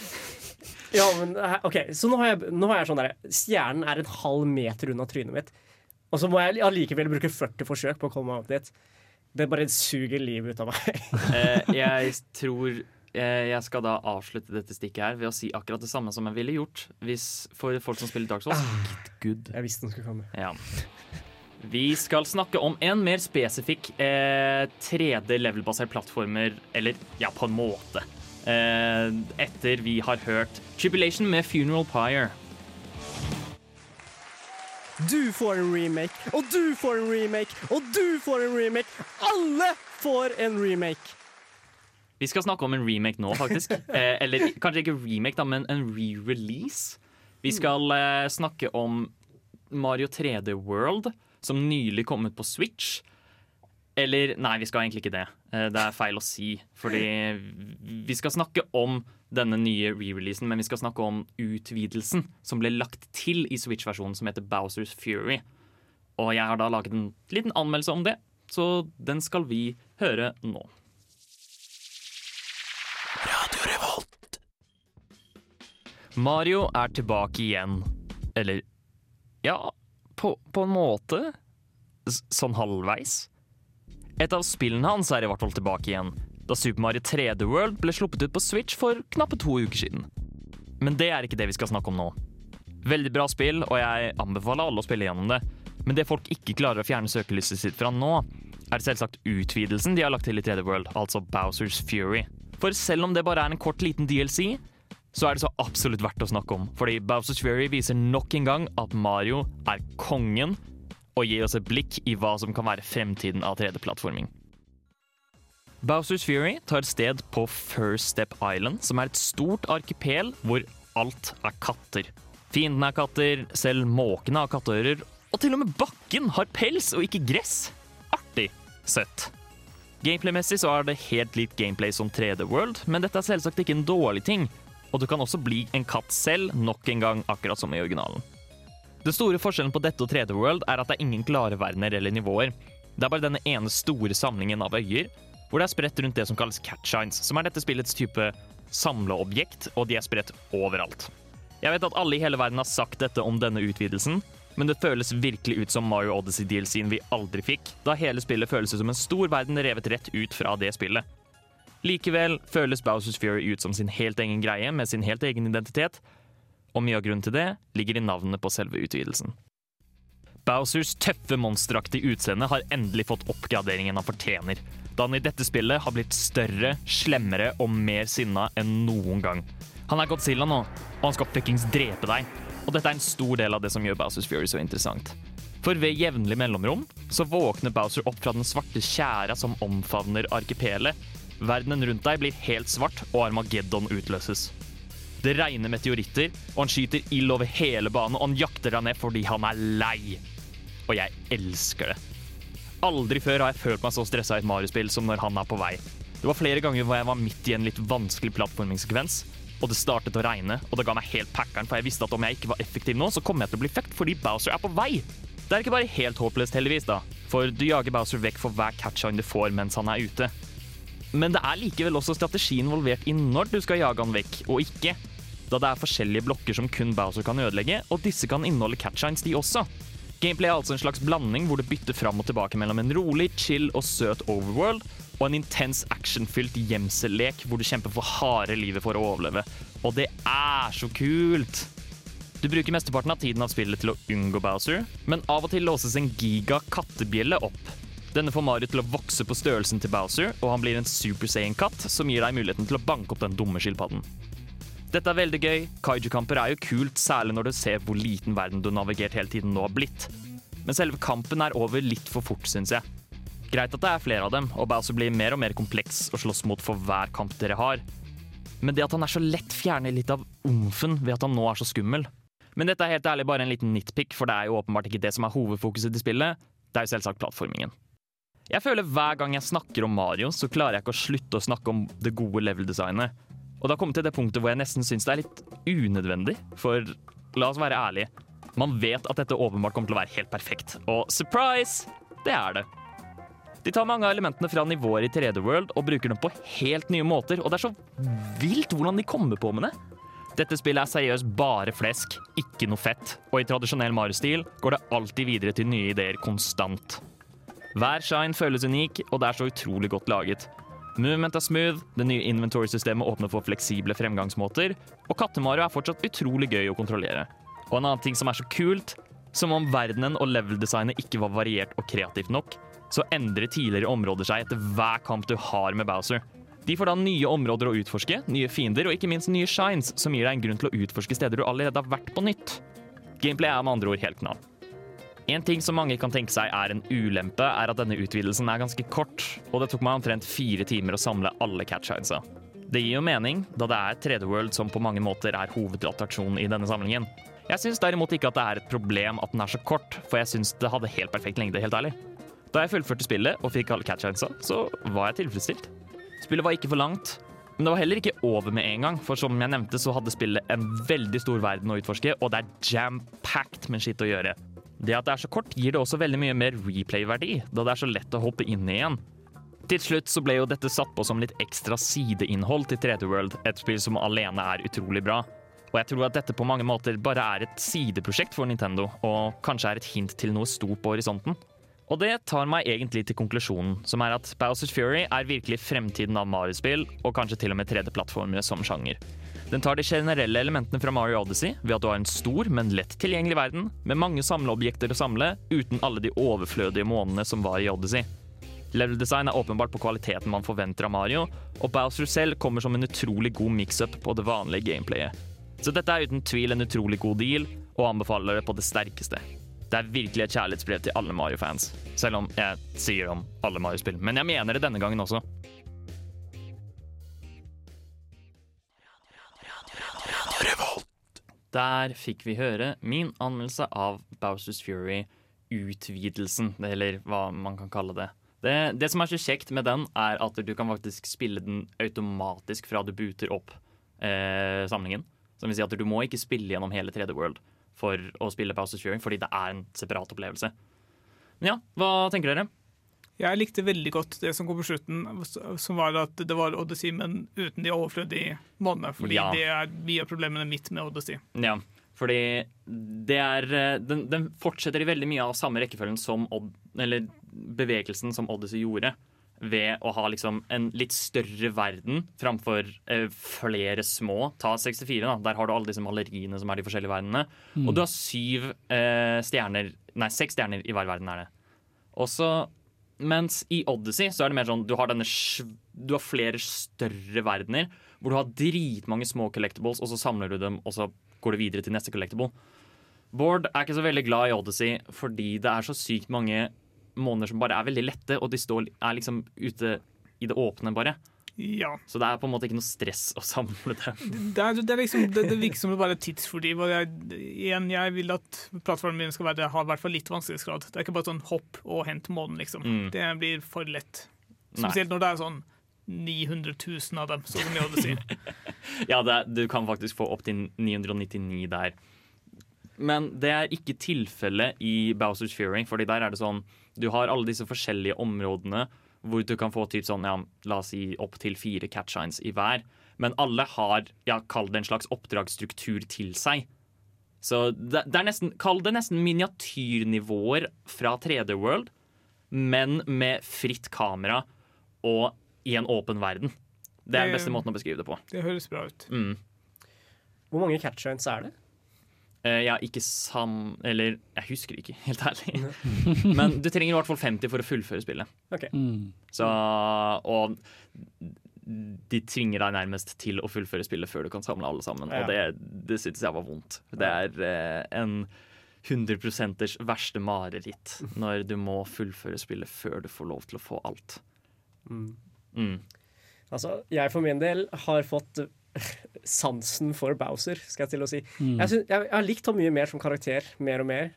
Ja, men eh, OK, så nå har jeg, nå har jeg sånn der Stjernen er en halv meter unna trynet mitt, og så må jeg allikevel bruke 40 forsøk på å komme meg opp dit. Det bare suger livet ut av meg. *laughs* Eh, jeg *laughs* tror eh, jeg skal da avslutte dette stikket her ved å si akkurat det samme som jeg ville gjort hvis for folk som spiller Dark Souls. Ah, good. Jeg visste den skulle komme. Ja. Vi skal snakke om en mer spesifikk eh, 3D level-basert plattformer, eller ja, på en måte. Eh, etter vi har hørt Tribulation med Funeral Pyre. Du får en remake, og du får en remake, og du får en remake. Alle får en remake. Vi skal snakke om en remake nå, faktisk. *laughs* Eh, eller kanskje ikke remake, da, men en re-release. Vi skal eh, snakke om Mario 3D World, som nylig kom ut på Switch. Eller nei, vi skal egentlig ikke det. Eh, det er feil å si. Fordi vi skal snakke om denne nye re-releasen, men vi skal snakke om utvidelsen som ble lagt til i Switch-versjonen, som heter Bowsers Fury. Og jeg har da laget en liten anmeldelse om det, så den skal vi høre nå. Radio Revolt. Mario er tilbake igjen. Eller ja, på, på en måte. Sånn halvveis. Et av spillene hans er i hvert fall tilbake igjen, da Super Mario 3D World ble sluppet ut på Switch for knappe to uker siden. Men det er ikke det vi skal snakke om nå. Veldig bra spill, og jeg anbefaler alle å spille gjennom det. Men det folk ikke klarer å fjerne søkelyset sitt fra nå, er selvsagt utvidelsen de har lagt til i 3D World, altså Bowsers Fury. For selv om det bare er en kort liten DLC, så er det så absolutt verdt å snakke om. Fordi Bowsers Fury viser nok en gang at Mario er kongen, og gir oss et blikk i hva som kan være fremtiden av 3D-plattforming. Bowsers Fury tar sted på First Step Island, som er et stort arkipel hvor alt er katter. Fiendene er katter, selv måkene har katteører, og til og med bakken har pels og ikke gress. Artig søtt. Gameplay-messig så er det helt likt gameplay som 3D World, men dette er selvsagt ikke en dårlig ting, og du kan også bli en katt selv nok en gang, akkurat som i originalen. Den store forskjellen på dette og 3D World er at det er ingen klare verdener eller nivåer. Det er bare denne ene store samlingen av øyer, hvor det er spredt rundt det som kalles catshines, som er dette spillets type samleobjekt, og de er spredt overalt. Jeg vet at alle i hele verden har sagt dette om denne utvidelsen, men det føles virkelig ut som Mario Odyssey-DLC-en vi aldri fikk, da hele spillet føles som en stor verden revet rett ut fra det spillet. Likevel føles Bowsers Fury ut som sin helt egen greie, med sin helt egen identitet, og mye av grunnen til det ligger i navnet på selve utvidelsen. Bowsers tøffe monsteraktige utseende har endelig fått oppgraderingen han fortjener, da han i dette spillet har blitt større, slemmere og mer sinna enn noen gang. Han er Godzilla nå, og han skal fuckings drepe deg. Og dette er en stor del av det som gjør Bowsers Fury så interessant. For ved jevnlig mellomrom så våkner Bowser opp fra den svarte tjæra som omfavner arkipelet. Verdenen rundt deg blir helt svart, og Armageddon utløses. Det regner meteoritter, og han skyter ild over hele banen, og han jakter deg ned fordi han er lei. Og jeg elsker det. Aldri før har jeg følt meg så stressa i et Mario-spill som når han er på vei. Det var flere ganger hvor jeg var midt i en litt vanskelig plattformingssekvens, og det startet å regne, og det ga meg helt packeren, for jeg visste at om jeg ikke var effektiv nå, så kom jeg til å bli fucked fordi Bowser er på vei. Det er ikke bare helt håpløst, heldigvis, da, for du jager Bowser vekk for hver catch-on du får mens han er ute. Men det er likevel også strategi involvert i når du skal jage han vekk, og ikke. Da det er forskjellige blokker som kun Bowser kan ødelegge, og disse kan inneholde catch-ons, de også. Gameplay er altså en slags blanding hvor du bytter fram og tilbake mellom en rolig, chill og søt overworld og en intens actionfylt gjemsellek hvor du kjemper for harde livet for å overleve. Og det er så kult! Du bruker mesteparten av tiden av spillet til å unngå Bowser, men av og til låses en giga kattebjelle opp. Denne får Mario til å vokse på størrelsen til Bowser, og han blir en Super Saiyan-katt som gir deg muligheten til å banke opp den dumme skilpadden. Dette er veldig gøy. Kaiju-kamper er jo kult, særlig når du ser hvor liten verden du har navigert hele tiden nå har blitt. Men selve kampen er over litt for fort, syns jeg. Greit at det er flere av dem, og Bowser blir mer og mer kompleks å slåss mot for hver kamp dere har. Men det at han er så lett, fjerner litt av omfen ved at han nå er så skummel. Men dette er helt ærlig bare en liten nitpick, for det er jo åpenbart ikke det som er hovedfokuset til spillet. Det er jo selvsagt plattformingen. Jeg føler hver gang jeg snakker om Mario, så klarer jeg ikke å slutte å snakke om det gode level-designet. Og det har kommet til det punktet hvor jeg nesten syns det er litt unødvendig. For la oss være ærlige, man vet at dette åpenbart kommer til å være helt perfekt. Og surprise! Det er det. De tar mange av elementene fra nivåer i 3D World og bruker dem på helt nye måter, og det er så vilt hvordan de kommer på med det. Dette spillet er seriøst bare flesk, ikke noe fett, og i tradisjonell Mario-stil går det alltid videre til nye ideer konstant. Hver shine føles unik, og det er så utrolig godt laget. Movement er smooth, det nye inventory-systemet åpner for fleksible fremgangsmåter, og Katte-Mario er fortsatt utrolig gøy å kontrollere. Og en annen ting som er så kult, som om verdenen og level-designet ikke var variert og kreativt nok, så endrer tidligere områder seg etter hver kamp du har med Bowser. De får da nye områder å utforske, nye fiender og ikke minst nye shines, som gir deg en grunn til å utforske steder du allerede har vært på nytt. Gameplay er med andre ord helt knall. En ting som mange kan tenke seg er en ulempe, er at denne utvidelsen er ganske kort, og det tok meg omtrent fire timer å samle alle catchinesa. Det gir jo mening, da det er 3D World som på mange måter er hovedattraksjonen i denne samlingen. Jeg syns derimot ikke at det er et problem at den er så kort, for jeg syns det hadde helt perfekt lengde, helt ærlig. Da jeg fullførte spillet og fikk alle catchinesa, så var jeg tilfredsstilt. Spillet var ikke for langt, men det var heller ikke over med en gang, for som jeg nevnte, så hadde spillet en veldig stor verden å utforske, og det er jam-packed med skitt å gjøre. Det at det er så kort, gir det også veldig mye mer replay-verdi, da det er så lett å hoppe inn igjen. Til slutt så ble jo dette satt på som litt ekstra sideinnhold til 3D World, et spill som alene er utrolig bra. Og jeg tror at dette på mange måter bare er et sideprosjekt for Nintendo, og kanskje er et hint til noe stort på horisonten. Og det tar meg egentlig til konklusjonen, som er at Bowsers Fury er virkelig fremtiden av Mario-spill, og kanskje til og med 3D-plattformer som sjanger. Den tar de generelle elementene fra Mario Odyssey ved at du har en stor, men lett tilgjengelig verden, med mange samleobjekter å samle, uten alle de overflødige månedene som var i Odyssey. Level design er åpenbart på kvaliteten man forventer av Mario, og Bowser selv kommer som en utrolig god mix-up på det vanlige gameplayet. Så dette er uten tvil en utrolig god deal, og anbefaler det på det sterkeste. Det er virkelig et kjærlighetsbrev til alle Mario-fans, selv om jeg sier om alle Mario-spill. Men jeg mener det denne gangen også. Der fikk vi høre min anmeldelse av Bowsers Fury, utvidelsen, eller hva man kan kalle det. det. Det som er så kjekt med den, er at du kan faktisk spille den automatisk fra du booter opp eh, samlingen. Som vil si at du må ikke spille gjennom hele 3D World for å spille Bowsers Fury, fordi det er en separat opplevelse. Men ja, hva tenker dere? Jeg likte veldig godt det som kom på slutten, som var at det var Odyssey, men uten de overflødige månedene. Fordi Ja. det er mye av problemene mitt med Odyssey. Ja, fordi det er Den, den fortsetter i veldig mye av samme rekkefølgen som Odd, Eller bevegelsen som Odyssey gjorde. Ved å ha liksom en litt større verden framfor eh, flere små. Ta 64, da. Der har du alle disse maleriene som er de forskjellige verdenene. Og du har syv eh, stjerner Nei, seks stjerner i hver verden er det. Og så mens i Odyssey så er det mer sånn du har, denne, du har flere større verdener hvor du har dritmange små collectibles, og så samler du dem, og så går du videre til neste collectible. Bård er ikke så veldig glad i Odyssey fordi det er så sykt mange måneder som bare er veldig lette, og de står, er liksom ute i det åpne, bare. Ja. Så det er på en måte ikke noe stress å samle dem. Det, er, det, er liksom, det, det virker som det bare er tidsfordriv. Og jeg, igjen, jeg vil at plattformen min skal være, ha i hvert fall litt vanskelighetsgrad. Det er ikke bare sånn hopp og hent månen, liksom. Mm. Det blir for lett. Nei. Spesielt når det er sånn 900 000 av dem, sånn som i Odyssey. *laughs* Ja, det, er- du kan faktisk få opptil 999 der. Men det er ikke tilfellet i Bowsers Fury, fordi der er det sånn Du har alle disse forskjellige områdene hvor du kan få typ sånn, ja, la oss si opptil fire catshines i hver. Men alle har, ja, kall det en slags oppdragsstruktur til seg. Så det, det er nesten, kall det nesten miniatyrnivåer fra 3D World, men med fritt kamera og i en åpen verden. Det er den beste måten å beskrive det på. Det høres bra ut. Mm. Hvor mange catchpoints er det? Eh, Jeg har ikke sam... Eller jeg husker ikke, *laughs* helt ærlig. Men du trenger i hvert fall 50 for å fullføre spillet. Mm. Så, og de tvinger deg nærmest til å fullføre spillet før du kan samle alle sammen. Ja. Og det, det synes jeg var vondt. Det er eh, en 100% verste mareritt når du må fullføre spillet før du får lov til å få alt. Mm. Altså, jeg for min del har fått sansen for Bowser, skal jeg til å si. Mm. Jeg, synes, jeg, jeg har likt ham mye mer som karakter, mer og mer,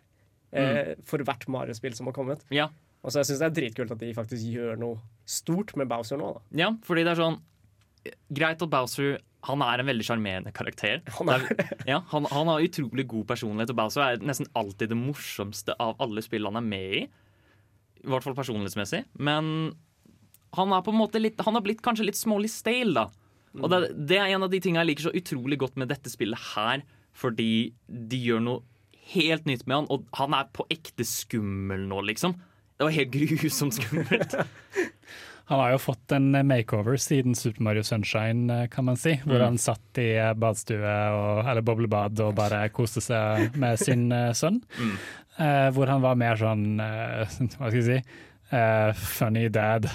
eh, for hvert Mario-spill som har kommet. Ja, Og så jeg syns det er dritkult at de faktisk gjør noe stort med Bowser nå. Da. Ja, fordi det er sånn Greit at Bowser han er en veldig sjarmerende karakter. Han er ja, han, han har utrolig god personlighet, og Bowser er nesten alltid det morsomste av alle spill han er med i. I hvert fall personlighetsmessig. Men han er på en måte litt Han har blitt kanskje litt smålig stale, da. Og det, det er en av de tingene jeg liker så utrolig godt med dette spillet her, fordi de gjør noe helt nytt med han, og han er på ekte skummel nå, liksom. Det var helt *laughs* grusomt skummelt. *laughs* Han har jo fått en makeover siden Super Mario Sunshine, eh, kan man si. Hvor Mm. han satt i eh, badstue, og, eller boblebad, og bare koste seg med sin eh, sønn. Mm. Eh, hvor han var mer sånn, *laughs* hva skal jeg si, eh, funny dad.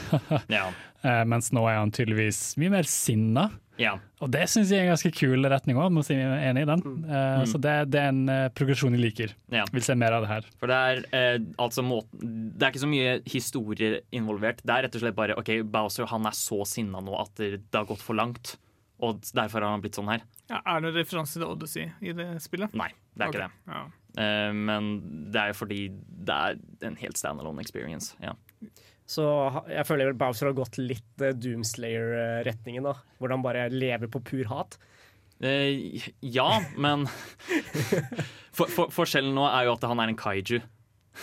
Ja. Eh, mens nå er han tydeligvis mye mer sinna. ja. Og det syns jeg er en ganske kul retning òg, må si enig i den. Eh, Så det, det er en uh, progresjon jeg liker. ja. Vil se mer av det her. For det er, eh, altså måten, det er ikke så mye historie involvert. Det er rett og slett bare ok, Bowser han er så sinna nå at det, har gått for langt. Og derfor har han blitt sånn her. Ja, er det en referanse til Odyssey i det spillet? Nei, det er ikke det. Ja. Eh, men det er jo fordi det er en helt standalone experience. Ja. Så jeg føler vel Bowser har gått litt eh, Doomslayer-retningen, da. Hvor han bare lever på pur hat. Eh, ja, men *laughs* for, for, Forskjellen nå er jo at han er en kaiju.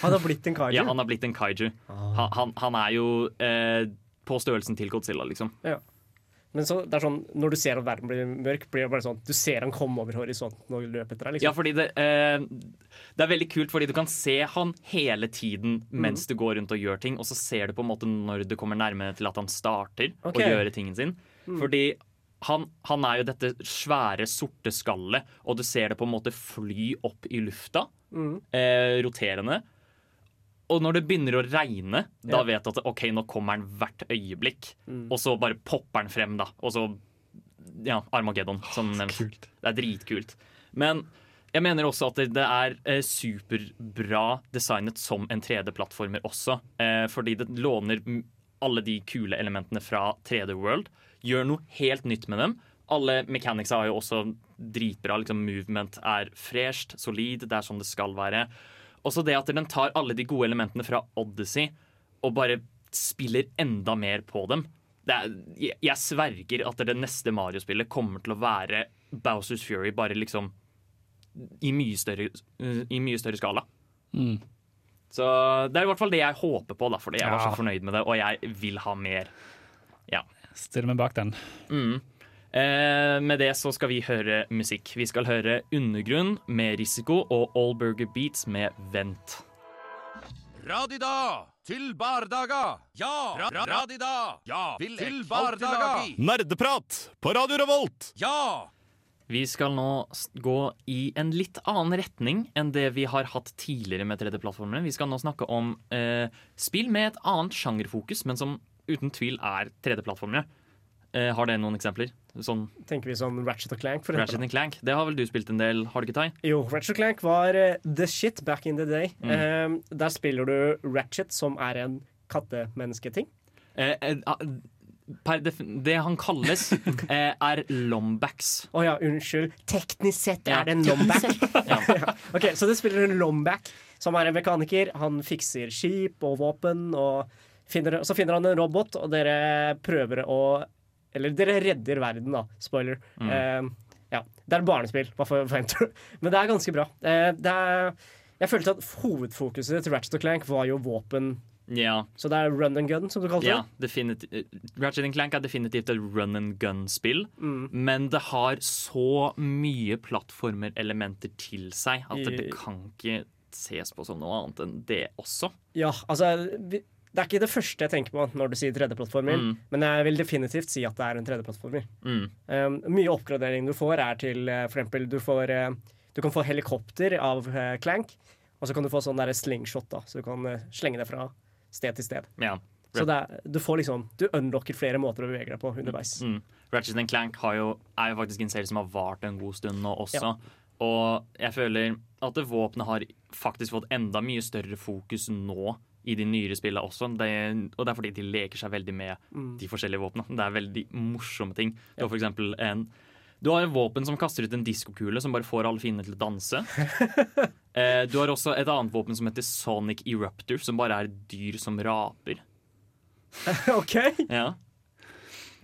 Han har blitt en kaiju. Ja, han har blitt en kaiju. Han, han, han er jo eh, på størrelsen til Godzilla, liksom. Men så, det er sånn, når du ser at verden blir mørk, blir det bare sånn Du ser han komme over horisonten og løpe etter deg. Ja, Liksom. fordi det, eh, det er veldig kult, fordi du kan se han hele tiden mens du går rundt og gjør ting, og så ser du på en måte når du kommer nærmere til at han starter okay. å gjøre tingen sin. Fordi han, han er jo dette svære, sorte skallet, og du ser det på en måte fly opp i lufta, eh, roterende. Og når det begynner å regne, da Ja. vet du at ok, nå kommer den hvert øyeblikk. Og så bare popper den frem, da. Og så ja, Armageddon, som nevnt. Det er dritkult. Men jeg mener også at det, er eh, superbra designet som en 3D-plattformer også. Eh, fordi det låner alle de kule elementene fra 3D World. Gjør noe helt nytt med dem. Alle mechanicsa er jo også dritbra. Liksom, movement er fresht, solid, det er sånn det skal være. Også det at den tar alle de gode elementene fra Odyssey og bare spiller enda mer på dem. Det er, jeg, jeg sverger at det neste Mario-spillet kommer til å være Bowsers Fury, bare liksom i mye større, i mye større skala. Mm. Så det er i hvert fall det jeg håper på, da, fordi jeg var Ja. så fornøyd med det, og jeg vil ha mer. Stiller meg bak den. Mm. Eh, med det så skal vi høre musikk. Vi skal høre Undergrunn med Risiko og Allburger Beats med Vent. Radida til bardaga. Ja! Ra ra radida. Ja! til bardaga. Nerdeprat på Radio Revolt! Ja! Vi skal nå gå i en litt annen retning enn det vi har hatt tidligere med 3D-plattformene. Vi skal nå snakke om eh, spill med et annet sjangerfokus, men som uten tvil er 3D-plattformere. Eh, har dere noen eksempler? Sånn Tenker vi sånn Ratchet og Clank, for Ratchet and Clank. Det har vel du spilt en del, har du ikke, Tai? Jo, Ratchet Clank var uh, the shit back in the day. Mm. Eh, der spiller du Ratchet, som er en kattemennesketing. Eh, eh, ah, det han kalles, *laughs* eh, er lombacks. Å ja, unnskyld. Teknisk sett Ja. er det en lomback. *laughs* Ja. *laughs* Ja. Ok, Så du spiller en lomback, som er en mekaniker. Han fikser skip og våpen, og finner, så finner han en robot, og dere prøver å Eller dere redder verden, da. Spoiler. Mm. Uh, ja. Det er barnespill, hva forventer du? *laughs* Men det er ganske bra. Uh, det er, jeg følte at hovedfokuset til Ratchet Clank var jo våpen. Ja, Så det er run and gun, som du kalte ja det. definitivt. Ratchet and Clank er definitivt et run and gun-spill, Mm. men det har så mye plattformerelementer til seg at det kan ikke ses på som noe annet enn det også. Ja, altså Det er ikke det første jeg tenker på når du sier 3D-plattformer, Mm. men jeg vil definitivt si at det er en 3D-plattformer. Mm. Um, mye oppgradering du får, er til uh, for eksempel du får uh, Du kan få helikopter av uh, Clank, og så kan du få sånn derre slingshot, da, så du kan uh, slenge det fra sted til sted. Ja. Så er, du får liksom Du unlocker flere måter å bevege deg på underveis. Mm. Ratchet Clank har jo, er jo faktisk en serie som har vart en god stund nå også. Ja. Og jeg føler at våpenet har faktisk fått enda mye større fokus nå i de nyere spillene også. Det, og det er fordi de leker seg veldig med Mm. de forskjellige våpnene. Det er veldig morsomme ting. Du har for eksempel en du har en våpen som kaster ut en diskokule som bare får alle fiendene til å danse. *laughs* eh, du har også et annet våpen som heter Sonic Eruptor, som bare er dyr som raper. *laughs* OK! Ja.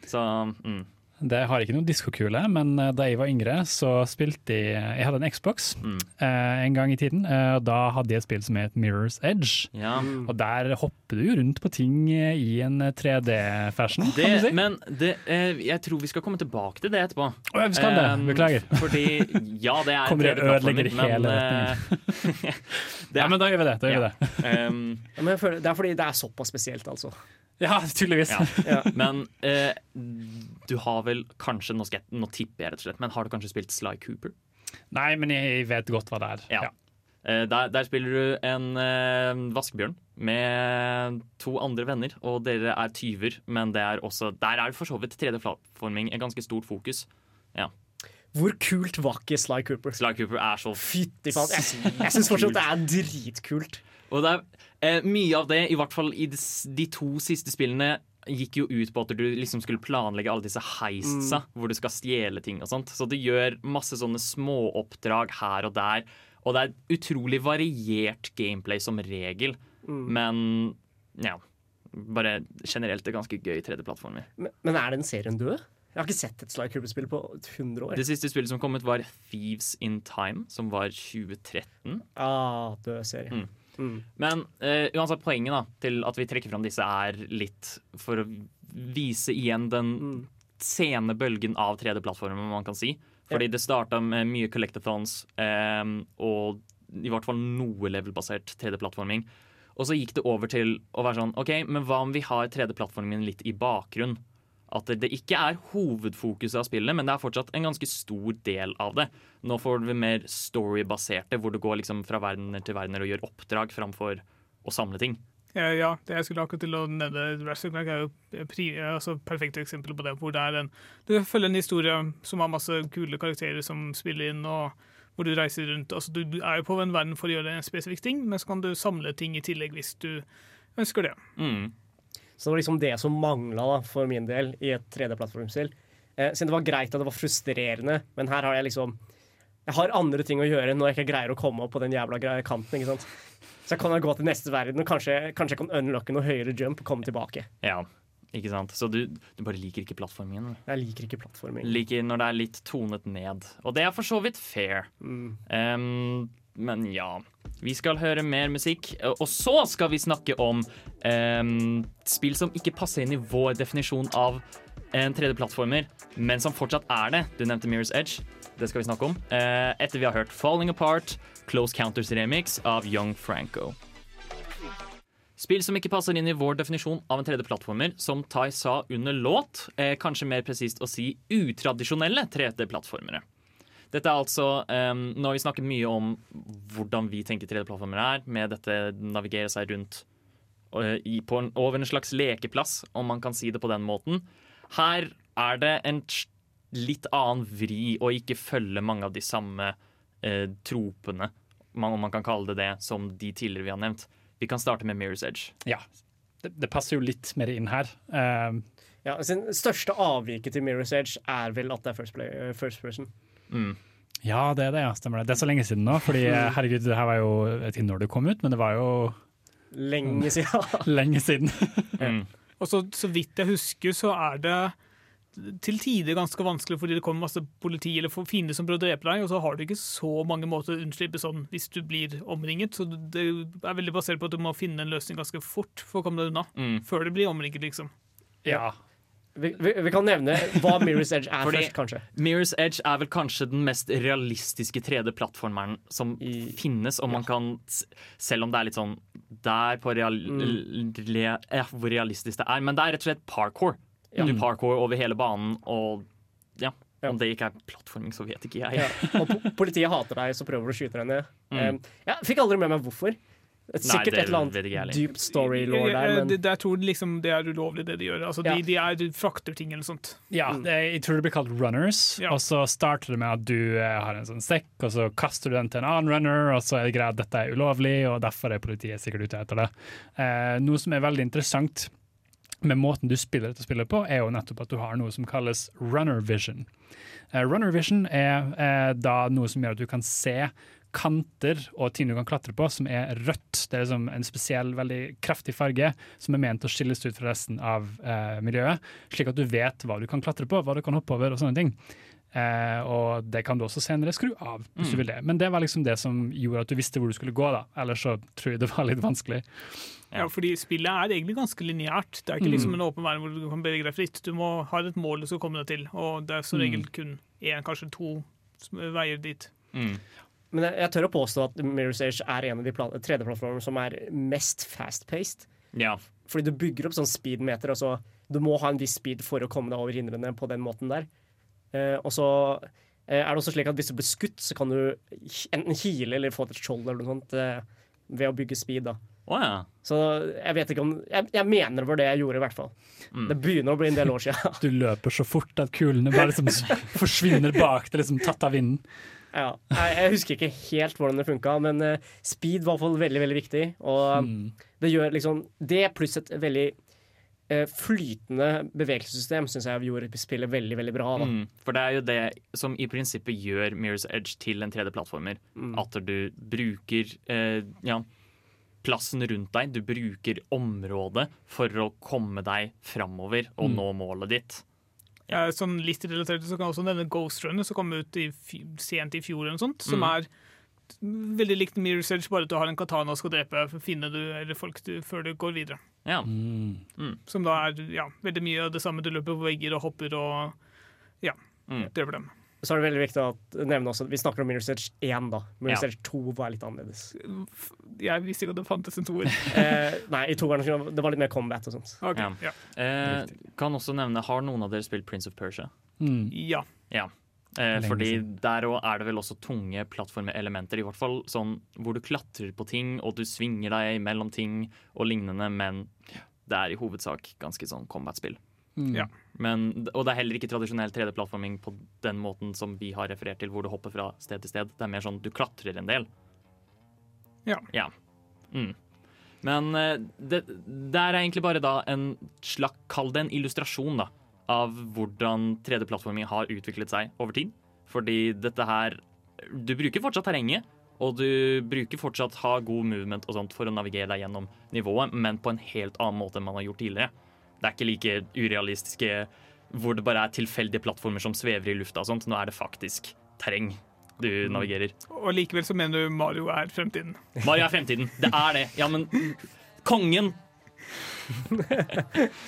Så mm. Det har ikke noen diskokule, men eh, da jeg var yngre, så spilte jeg Jeg hadde en Xbox Mm. eh, en gang i tiden, eh, og da hadde jeg et spill som het Mirror's Edge. Ja. Og der hopper du jo rundt på ting eh, i en 3D-fashion, kan du si. men det, eh, jeg tror vi skal komme tilbake til det etterpå. Å, ja, vi skal det. Beklager. *laughs* Fordi ja, det er Kommer jeg 3D-plattformer, ødelegger hele retningen. eh, *laughs* *laughs* det Ja, men da gjør vi det. Da gjør vi det. um, Ja, men føler, det er fordi det er såpass spesielt, altså. Ja, tydeligvis. Ja. Ja. men eh, du har vel kanskje nå, skal jeg, nå tipper jeg rett og slett, men har du kanskje spilt Sly Cooper? Nei, men jeg vet godt hva det er. Ja. ja. der, der spiller du en eh, vaskebjørn med to andre venner, og dere er tyver, men det er også, der er for så vidt 3D-plattforming et ganske stort fokus. Hvor kult var ikke Sly Cooper? Sly Cooper er så Fytti faen. Jeg, jeg syns fortsatt det er dritkult. Og det er eh, mye av det, i hvert fall i de, de to siste spillene, gikk jo ut på at du liksom skulle planlegge alle disse heistsa, hvor du skal stjele ting og sånt. Så du gjør masse sånne småoppdrag her og der. Og det er utrolig variert gameplay som regel, men ja. Bare generelt er ganske gøy 3D-plattformer. Men, men er den serien død? Jeg har ikke sett et Sly Cooper-spill på 100 år. Det siste spillet som kom ut, var Thieves in Time, som var 2013. Ah, død serie. Mm. Mm. Men eh, uansett poenget da, til at vi trekker fram disse, er litt for å vise igjen den Mm. sene bølgen av 3D-plattformer, man kan si. Fordi det starta med mye collectathons eh, og i hvert fall noe level-basert 3D-plattforming. Og så gikk det over til å være sånn OK, men hva om vi har 3D-plattformingen litt i bakgrunn? At det ikke er hovedfokuset av spillet, men det er fortsatt en ganske stor del av det. Nå får vi mer story-baserte, hvor du går liksom fra verdener til verdener og gjør oppdrag framfor å samle ting. Ja, ja, det jeg skulle akkurat til å nevne Clank er jo pri, altså perfekt eksempel på det. Hvor det er en Du følger en historie som har masse kule karakterer som spiller inn, og hvor du reiser rundt. Altså, du er jo på en verden for å gjøre en spesifikk ting, men så kan du samle ting i tillegg hvis du ønsker det. Mm. Så det var liksom det som mangla for min del i et 3D-plattformspill. Eh, siden det var greit at det var frustrerende, men her har jeg liksom Jeg har andre ting å gjøre når jeg ikke greier å komme opp på den jævla kanten. ikke sant? Så jeg kan gå til neste verden og kanskje, kanskje jeg kan unlocke noe høyere jump og komme tilbake. Ja, ikke sant? Så du, du bare liker ikke plattformingen? Jeg liker ikke plattforming. Liker når det er litt tonet ned. Og det er for så vidt fair. Mm. Um, men ja. Vi skal høre mer musikk, og så skal vi snakke om um, spill som ikke passer inn i vår definisjon av en 3D-plattformer, men som fortsatt er det. Du nevnte Mirror's Edge. Det skal vi snakke om. Uh, etter vi har hørt Falling Apart, Close Counters Remix av Young Franco. Spill som ikke passer inn i vår definisjon av en 3D-plattformer, som Tai sa under låt, er kanskje mer presist å si utradisjonelle 3D-plattformere. Dette er altså um, Nå har vi snakket mye om hvordan vi tenker 3D-plattformer er, med dette navigere seg rundt uh, i, på en, over en slags lekeplass, om man kan si det på den måten. Her er det en litt annen vri å ikke følge mange av de samme uh, tropene, man- om man kan kalle det det, som de tidligere vi har nevnt. Vi kan starte med Mirror's Edge. Ja. Det, det passer jo litt mer inn her. Uh, Ja, sin største avviket til Mirror's Edge er vel at det er first, play, eh, first person. Ja, det er det, ja. Stemmer det. Det er så lenge siden nå, fordi eh, *laughs* herregud, det her var jo jeg vet ikke når det kom ut, men det var jo Lenge siden. *laughs* lenge siden. *laughs* Mm. Og så, så vidt jeg husker, så er det til tider ganske vanskelig fordi det kommer masse politi eller fiender som prøver å drepe deg, og så har du ikke så mange måter å unnslippe sånn hvis du blir omringet. Så det er veldig basert på at du må finne en løsning ganske fort for å komme deg unna. Mm. Før du blir omringet, liksom. Ja. Vi, vi, vi kan nevne hva Mirror's Edge er Fordi- først, kanskje. Mirror's Edge er vel kanskje den mest realistiske 3D-plattformeren som I- finnes, og man kan, selv om det er litt sånn der på real, le, eh, hvor realistisk det er, men det er rett og slett parkour. Du parkour over hele banen, og ja, Ja. om det ikke er plattforming, så vet ikke jeg. Ja. Og po politiet hater deg, så prøver du å skyte deg ned. Mm. Jeg fikk aldri med meg hvorfor. Sikkert det et eller annet heller. dypt story-law der, men det, jeg tror liksom det er ulovlig, det de gjør. Altså, Ja. de, de, er, de frakter ting eller sånt. Ja, det, jeg tror det blir kalt runners, Ja. og så starter det med at du eh, har en sånn sekk, og så kaster du den til en annen runner, og så er det greit at dette er ulovlig, og derfor er politiet sikkert ute etter det. Eh, noe som er veldig interessant med måten du spiller dette spillet på, er jo nettopp at du har noe som kalles runner vision. Eh, runner vision er eh, da noe som gjør at du kan se kanter og ting du kan klatre på som er rødt. Det er liksom en spesiell, veldig kraftig farge som er ment å skilles ut fra resten av eh, miljøet, slik at du vet hva du kan klatre på, hva du kan hoppe over og sånne ting. Eh, og det kan du også senere skru av, hvis du vil det. Men det var liksom det som gjorde at du visste hvor du skulle gå, da. Ellers så tror jeg det var litt vanskelig. Ja, fordi spillet er egentlig ganske lineært. Det er ikke liksom en åpen verden hvor du kan bevege deg fritt. Du må ha et mål du skal komme deg til, og det er som regel kun én, kanskje to veier dit. Mm. Men jeg, jeg tør å påstå at Mirror's Edge er en av de pla- 3D-plattformene som er mest fast-paced. Ja. Fordi du bygger opp sånn speedmeter. Altså, du må ha en viss speed for å komme deg over hindrene på den måten der. Eh, og så eh, er det også slik at hvis du blir skutt, så kan du enten heale eller få et skjold eller noe sånt eh, ved å bygge speed. da. Oh, ja. Så jeg vet ikke om Jeg, jeg mener det var det jeg gjorde, i hvert fall. Mm. Det begynner å bli en del år siden. *laughs* Du løper så fort at kulene bare liksom *laughs* forsvinner bak. Er liksom tatt av vinden. Ja. jeg, jeg husker ikke helt hvordan det funka, men eh, speed var i hvert fall veldig, veldig viktig. Og Mm. det gjør liksom Det pluss et veldig eh, flytende bevegelsessystem syns jeg gjorde spillet veldig, veldig bra. Da. Mm. For det er jo det som i prinsippet gjør Mirror's Edge til en 3D-plattformer. Mm. At du bruker eh, ja, plassen rundt deg, du bruker området for å komme deg framover og Mm. nå målet ditt. Ja, sånn litt relatert så kan jeg også nevne Ghost Runner, som kom ut i sent i fjor, eller noe sånt, som Mm. er veldig likt Mirror's Edge, bare at du har en katana og skal drepe finne du, eller folk du, før du går videre. Ja. Som da er ja, veldig mye av det samme. Du løper på vegger og hopper og ja, Mm. dreper dem. Så er det veldig viktig å nevne også Vi snakker om Mirror's Edge 1, da. Mirror's Ja. Edge 2 var litt annerledes. Jeg visste ikke at det fantes en toer. *laughs* eh, nei, i toeren det var litt mer combat og sånt. Ok, Ja. ja. Eh, kan også nevne, Har noen av dere spilt Prince of Persia? Mm. ja. Ja. Eh, fordi der òg er det vel også tunge plattformelementer, i hvert fall sånn hvor du klatrer på ting og du svinger deg mellom ting og lignende, men det er i hovedsak ganske sånn combat-spill. Mm. Ja. Men, og det er heller ikke tradisjonell 3D-plattforming på den måten som vi har referert til, hvor du hopper fra sted til sted. Det er mer sånn du klatrer en del. Ja. Mm. Men eh, det, der er egentlig bare da en slags Kall det en illustrasjon, da. Av hvordan 3D-plattforming har utviklet seg over tid. Fordi dette her Du bruker fortsatt terrenget, og du bruker fortsatt ha god movement og sånt for å navigere deg gjennom nivået, men på en helt annen måte enn man har gjort tidligere. Det er ikke like urealistiske hvor det bare er tilfeldige plattformer som svever i lufta og sånt. Nå er det faktisk terreng du navigerer. Og likevel så mener du Mario er fremtiden. Mario er fremtiden. Det er det. Ja, men kongen! *laughs*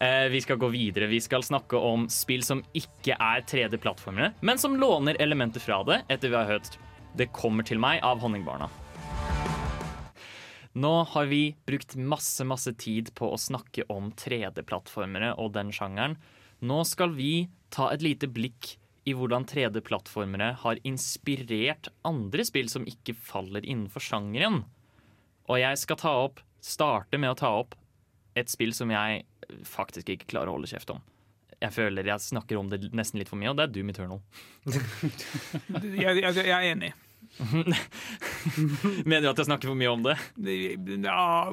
Eh, vi skal gå videre. Vi skal snakke om spill som ikke er 3D-plattformene, men som låner elementer fra det, etter vi har hørt 'Det kommer til meg' av Honningbarna. Nå har vi brukt masse, masse tid på å snakke om 3D-plattformere og den sjangeren. Nå skal vi ta et lite blikk i hvordan 3D-plattformere har inspirert andre spill som ikke faller innenfor sjangeren. Og jeg skal ta opp, starte med å ta opp et spill som jeg faktisk ikke klarer å holde kjeft om. Jeg føler jeg snakker om det nesten litt for mye, og det er Doom Eternal. *laughs* Jeg, jeg, jeg er enig. *laughs* Mener du at jeg snakker for mye om det? Ja,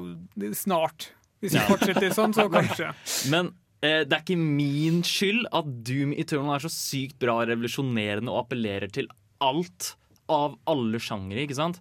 snart. Hvis vi fortsetter sånn, så *laughs* kanskje. Men eh, det er ikke min skyld at Doom Eternal er så sykt bra revolusjonerende og appellerer til alt av alle sjangere, ikke sant?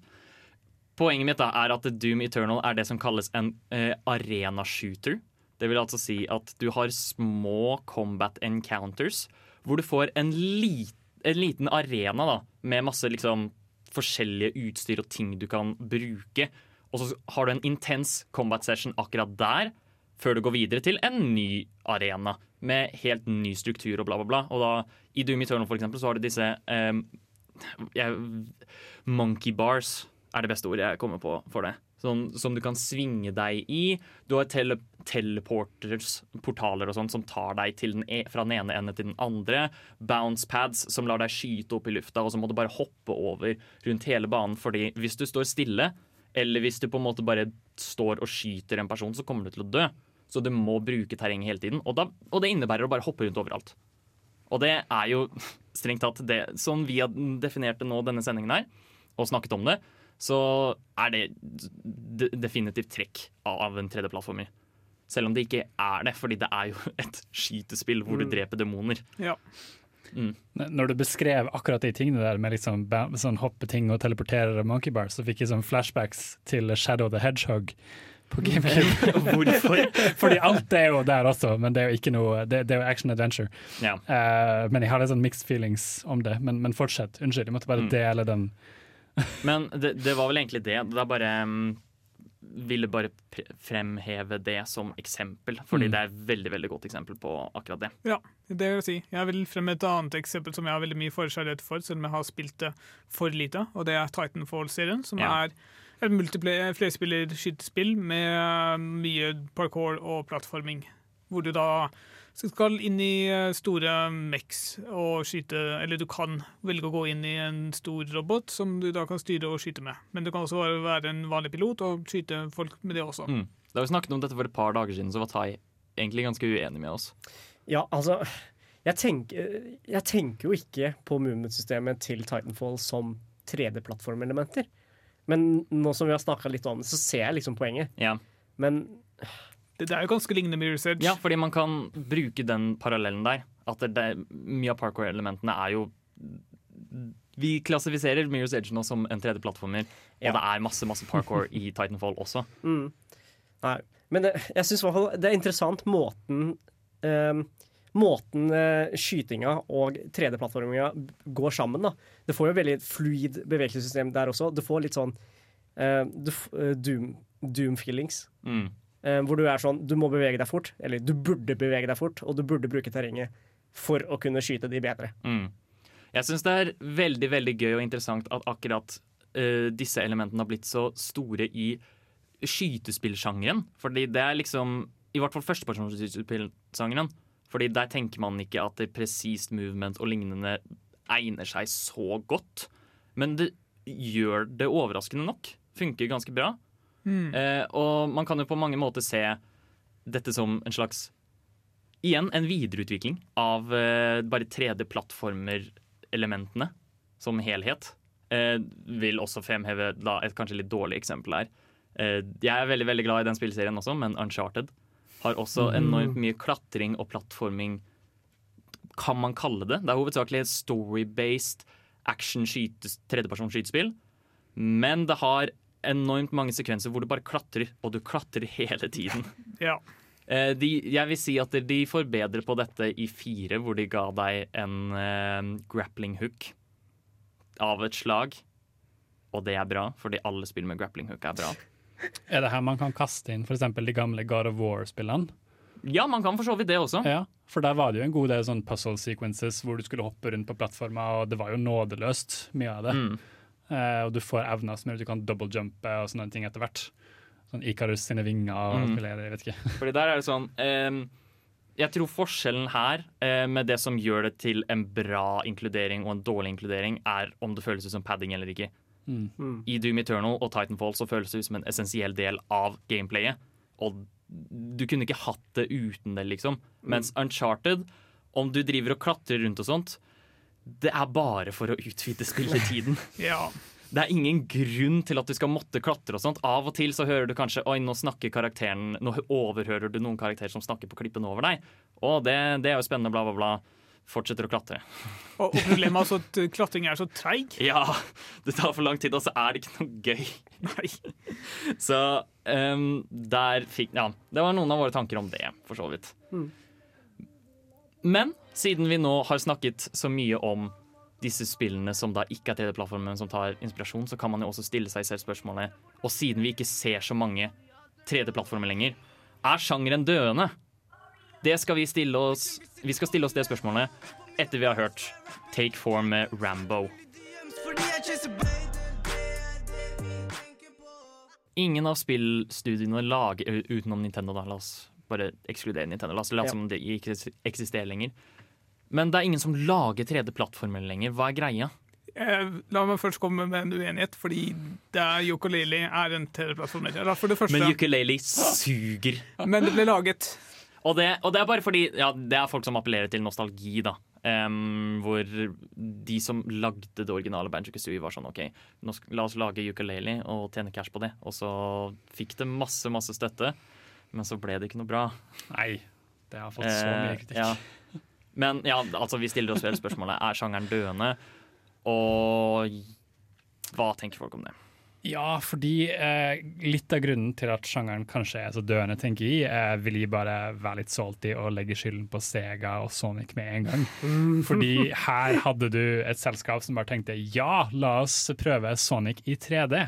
Poenget mitt da er at Doom Eternal er det som kalles en eh, arena shooter. Det vil altså si at du har små combat encounters, hvor du får en, lit, en liten arena da, med masse liksom forskjellige utstyr og ting du kan bruke. Og så har du en intens combat session akkurat der, før du går videre til en ny arena med helt ny struktur og bla, bla, bla. Og da, i Doom Eternal for eksempel, så har du disse um, Monkey bars er det beste ordet jeg kommer på for det. Sånn, som du kan svinge deg i. Du har tele teleporters, portaler og sånn, som tar deg den e fra den ene enden til den andre. Bounce pads som lar deg skyte opp i lufta, og så må du bare hoppe over rundt hele banen. Fordi hvis du står stille, eller hvis du på en måte bare står og skyter en person, så kommer du til å dø. Så du må bruke terrenget hele tiden. Og, da, og det innebærer å bare hoppe rundt overalt. Og det er jo *laughs* strengt tatt det Sånn vi har definert det nå, denne sendingen her, og snakket om det, så er det definitivt trekk av en 3D-plattformer. Selv om det ikke er det, fordi det er jo *laughs* et skytespill hvor du Mm. dreper demoner. Ja. Mm. Når du beskrev akkurat de tingene der med liksom sånn hoppeting og teleportere og monkey bars, så fikk jeg sånn flashbacks til Shadow the Hedgehog på *laughs* GameCube. Hvorfor? *laughs* Fordi alt er jo der også, men det er jo ikke noe Det, det er jo action adventure. Ja. Uh, men jeg har litt sånn mixed feelings om det. Men, men fortsett. Unnskyld, jeg måtte bare Mm. dele den. Men det, det var vel egentlig det. Det er bare mm, Ville bare fremheve det som eksempel, fordi Mm. det er et veldig veldig godt eksempel på akkurat det. Ja, det vil jeg si. Jeg vil fremme et annet eksempel som jeg har veldig mye forkjærlighet for, selv om jeg har spilt det for lite, og det er Titanfall-serien, som Ja. er et multiplayer flerspiller-skytespill med eh, mye parkour og plattforming. Hvor du da skal inn i eh, store mex og skyte Eller du kan velge å gå inn i en stor robot som du da kan styre og skyte med. Men du kan også være- være en vanlig pilot og skyte folk med det også. Mm. Da vi snakket om dette for et par dager siden, så var Tai egentlig ganske uenig med oss. Ja, altså jeg tenker, jeg tenker jo ikke på movement-systemet til Titanfall som 3D-plattformelementer. Men nå som vi har snakka litt om det, så ser jeg liksom poenget. Ja. Men Det, er jo ganske lignende Mirror's Edge. Ja, fordi man kan bruke den parallellen der. At det, det, mye av parkour-elementene er jo Vi klassifiserer Mirror's Edge nå som en 3D-plattformer, Ja. og det er masse masse parkour i Titanfall også. *laughs* mm, Nei. Men det, jeg syns i hvert fall det er interessant måten um Måten eh, skytinga og 3D-plattforminga går sammen. da Det får jo veldig fluid bevegelsessystem der også. Du får litt sånn eh, eh, Doom, Doom feelings. Mm. Eh, hvor du er sånn Du må bevege deg fort, eller du burde bevege deg fort, og du burde bruke terrenget for å kunne skyte de bedre. Mm. Jeg syns det er veldig veldig gøy og interessant at akkurat uh, disse elementene har blitt så store i skytespillsjangeren. Fordi det er liksom I hvert fall førstepersonsskytespillsjangeren. Fordi der tenker man ikke at det presist movement og lignende egner seg så godt. Men det gjør det overraskende nok. Funker ganske bra. Mm. Eh, og man kan jo på mange måter se dette som en slags Igjen en videreutvikling av eh, bare 3D-plattformer-elementene som helhet. Eh, vil også fremheve da, et kanskje litt dårlig eksempel her. Eh, jeg er veldig veldig glad i den spillserien også, men Uncharted har også enormt mye klatring og plattforming, kan man kalle det. Det er hovedsakelig story-based action-tredjepersons skytespill, men det har enormt mange sekvenser hvor du bare klatrer, og du klatrer *laughs* hele tiden. Ja. Eh, de, jeg vil si at de forbedrer på dette i fire, hvor de ga deg en uh, grappling hook av et slag. Og det er bra, fordi alle spill med grappling hook er bra. Er det her man kan kaste inn f.eks. de gamle God of War-spillene? Ja, man kan for så vidt det også. Ja, for der var det jo en god del sånn puzzle sequences hvor du skulle hoppe rundt på plattforma, og det var jo nådeløst, mye av det. Mm. Eh, og du får evner som gjør at du kan double-jumpe og sånne ting etter hvert. Sånn Icarus sine vinger og Mm. jeg vet ikke. *laughs* Fordi der er det sånn um, Jeg tror forskjellen her, eh, med det som gjør det til en bra inkludering og en dårlig inkludering, er om det føles ut som padding eller ikke. Mm. I Doom Eternal og Titanfall så føles det ut som en essensiell del av gameplayet. Og du kunne ikke hatt det uten det, liksom. Mens Uncharted, om du driver og klatrer rundt og sånt, det er bare for å utvide spilletiden. *laughs* ja. Det er ingen grunn til at du skal måtte klatre og sånt. Av og til så hører du kanskje Oi, nå snakker karakteren Nå overhører du noen karakterer som snakker på klippen over deg. Å, det, det er jo spennende, bla, bla, bla. Fortsetter å klatre. Og, og problemet er altså at uh, klatring er så treig. *laughs* Ja, det tar for lang tid, og så er det ikke noe gøy. *laughs* Nei. Så um, der fikk Ja, det var noen av våre tanker om det, for så vidt. Men siden vi nå har snakket så mye om disse spillene som da ikke er 3D-plattformen, men som tar inspirasjon, så kan man jo også stille seg selv spørsmålet Og siden vi ikke ser så mange 3D-plattformer lenger, er sjangeren døende? Det skal vi stille oss Vi skal stille oss det spørsmålet etter vi har hørt Take Form med Rambo. Ingen av spillstudiene lager utenom Nintendo, da. La oss bare ekskludere Nintendo. La oss late som det ikke eksisterer lenger. Men det er ingen som lager 3D-plattformen lenger. Hva er greia? Eh, la meg først komme med en uenighet, fordi det er ukulele er en TV-plattform. Eller For det første, Men ukulele suger. men det ble laget Og det, og det er bare fordi ja, det er folk som appellerer til nostalgi, da. Um, hvor de som lagde det originale Banjo Kazooie, var sånn OK, la oss lage ukulele og tjene cash på det. Og så fikk det masse, masse støtte, men så ble det ikke noe bra. Nei, det har fått så mye Eh, kritikk. ja. Men ja, altså, vi stiller oss vel spørsmålet er sjangeren døende. Og hva tenker folk om det? Ja, fordi eh, litt av grunnen til at sjangeren kanskje er så døende, tenker vi, eh, vil gi bare være litt salty og legge skylden på Sega og Sonic med en gang. Fordi her hadde du et selskap som bare tenkte ja, la oss prøve Sonic i 3D.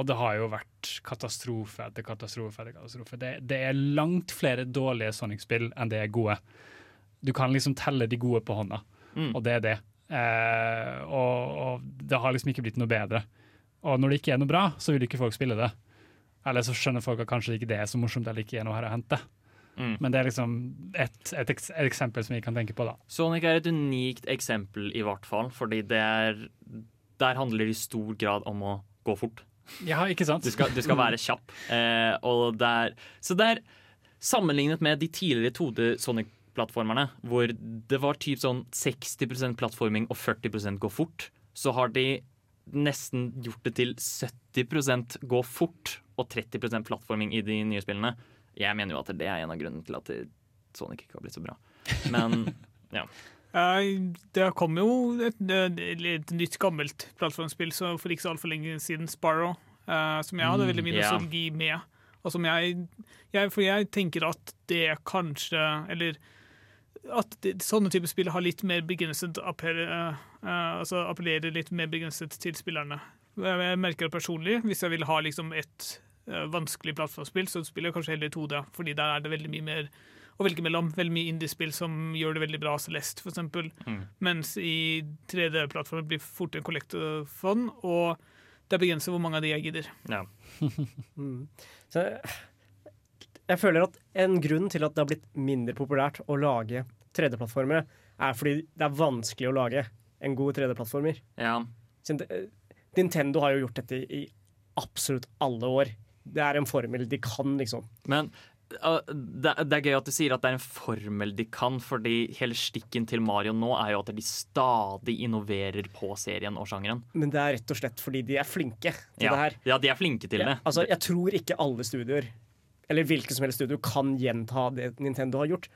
Og det har jo vært katastrofe etter katastrofe etter katastrofe. Det, det er langt flere dårlige Sonic-spill enn det er gode. Du kan liksom telle de gode på hånda, Mm. og det er det. Eh, og, og det har liksom ikke blitt noe bedre. Og når det ikke er noe bra, så vil ikke folk spille det. Eller så skjønner folk at kanskje ikke det er så morsomt eller ikke er noe her å hente. Mm. Men det er liksom et, et, et eksempel som vi kan tenke på, da. Sonic er et unikt eksempel, i hvert fall, fordi det er Der handler det i stor grad om å gå fort. Ja, ikke sant? Du skal, du skal være kjapp. *laughs* Eh, og det er, så det er sammenlignet med de tidligere 2D Sonic-plattformerne, hvor det var typ sånn 60% plattforming og 40% gå fort, så har de nesten gjort det til 70% gå fort og 30% plattforming i de nye spillene. Jeg mener jo at det er en av grunnene til at Sonic ikke har blitt så bra. Men *laughs* ja. Det kom jo et, et, nytt gammelt plattformspill for ikke så altfor lenge siden, Sparrow, eh, som jeg hadde Mm, veldig mye ja. nostalgi med. Og som jeg, jeg For jeg tenker at det kanskje Eller at de, sånne typer spill har litt mer begrenset appell, eh, eh, Altså appellerer litt mer begrenset til spillerne. Jeg, jeg merker det personlig. Hvis jeg vil ha liksom et eh, vanskelig plattformspill, så spiller jeg kanskje heller i 2D, fordi der er det veldig mye mer å velge mellom. Veldig mye indiespill som gjør det veldig bra, Celeste eksempel. Mm. Mens i 3D-plattformen blir fort en kollektorfond, og det er begrenset hvor mange av de jeg gidder. Ja. *laughs* Mm. Så jeg føler at en grunn til at det har blitt mindre populært å lage 3D-plattformere, er fordi det er vanskelig å lage en god 3D-plattformer. ja. Nintendo har jo gjort dette i absolutt alle år. Det er en formel de kan, liksom. Men uh, det, det er gøy at du sier at det er en formel de kan, fordi hele stikken til Mario nå er jo at de stadig innoverer på serien og sjangeren. Men det er rett og slett fordi de er flinke til Ja. det her. ja, de er flinke til Ja, det. altså, jeg tror ikke alle studioer, eller hvilket som helst studio, kan gjenta det Nintendo har gjort.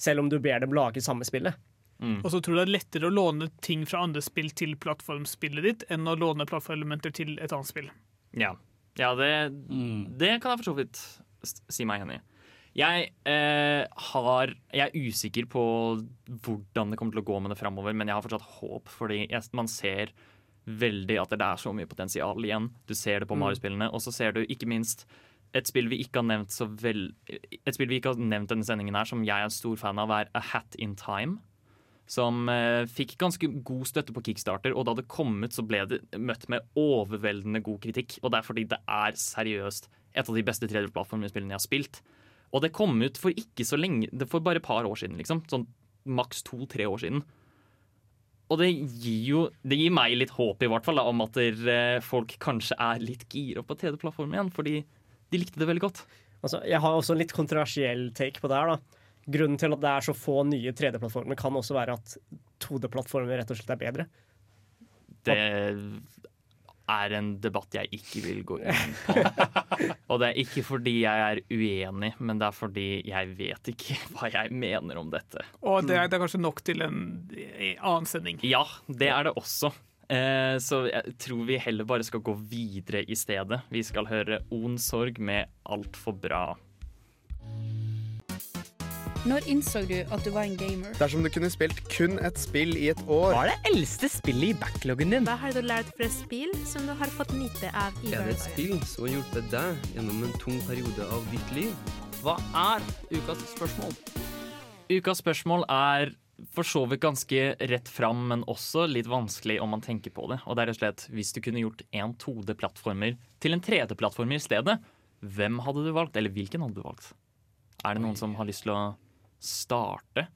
Selv om du ber dem lage samme spillet. Mm. Og så tror du det er lettere å låne ting fra andre spill til plattformspillet ditt, enn å låne plattformelementer til et annet spill. Ja, ja det, det kan jeg for så vidt si meg enig i. Jeg, eh, har, jeg er usikker på hvordan det kommer til å gå med det framover, men jeg har fortsatt håp, fordi jeg, man ser veldig at det er så mye potensial igjen. Du ser det på Mm. Mario-spillene, og så ser du ikke minst et spill vi ikke har nevnt så vel Et spill vi ikke har nevnt denne sendingen her, som jeg er stor fan av, er A Hat in Time. Som eh, fikk ganske god støtte på Kickstarter, og da det kom ut, så ble det møtt med overveldende god kritikk. Og det er fordi det er seriøst et av de beste 3D-plattformspillene jeg har spilt. Og det kom ut for ikke så lenge, det for bare et par år siden, liksom. Sånn maks to-tre år siden. Og det gir jo det gir meg litt håp, i hvert fall, da, om at der, eh, folk kanskje er litt gira på 3D-plattformen igjen, fordi de likte det veldig godt. Altså, jeg har også en litt kontroversiell take på det her. da. Grunnen til at det er så få nye 3D-plattformer, kan også være at 2D-plattformer rett og slett er bedre. Det er en debatt jeg ikke vil gå inn på. *laughs* Og det er ikke fordi jeg er uenig, men det er fordi jeg vet ikke *laughs* hva jeg mener om dette. Og det er, det er kanskje nok til en eh, annen sending. Ja, det er det også. Eh, så jeg tror vi heller bare skal gå videre i stedet. Vi skal høre On Sorg med Altfor bra. Når innså du at du var en gamer? Dersom du kunne spilt kun et spill i et år Hva er det eldste spillet i backloggen din? Hva har du lært fra spill som du har fått nyte av i Er det et spill som har hjulpet deg gjennom en tung periode av ditt liv? Hva er ukas spørsmål? Ukas spørsmål er for så vidt ganske rett fram, men også litt vanskelig om man tenker på det. Og det er rett og slett hvis du kunne gjort en 2D-plattformer til en 3D-plattformer i stedet, hvem hadde du valgt? Eller hvilken hadde du valgt? Er det noen som har lyst til å starte?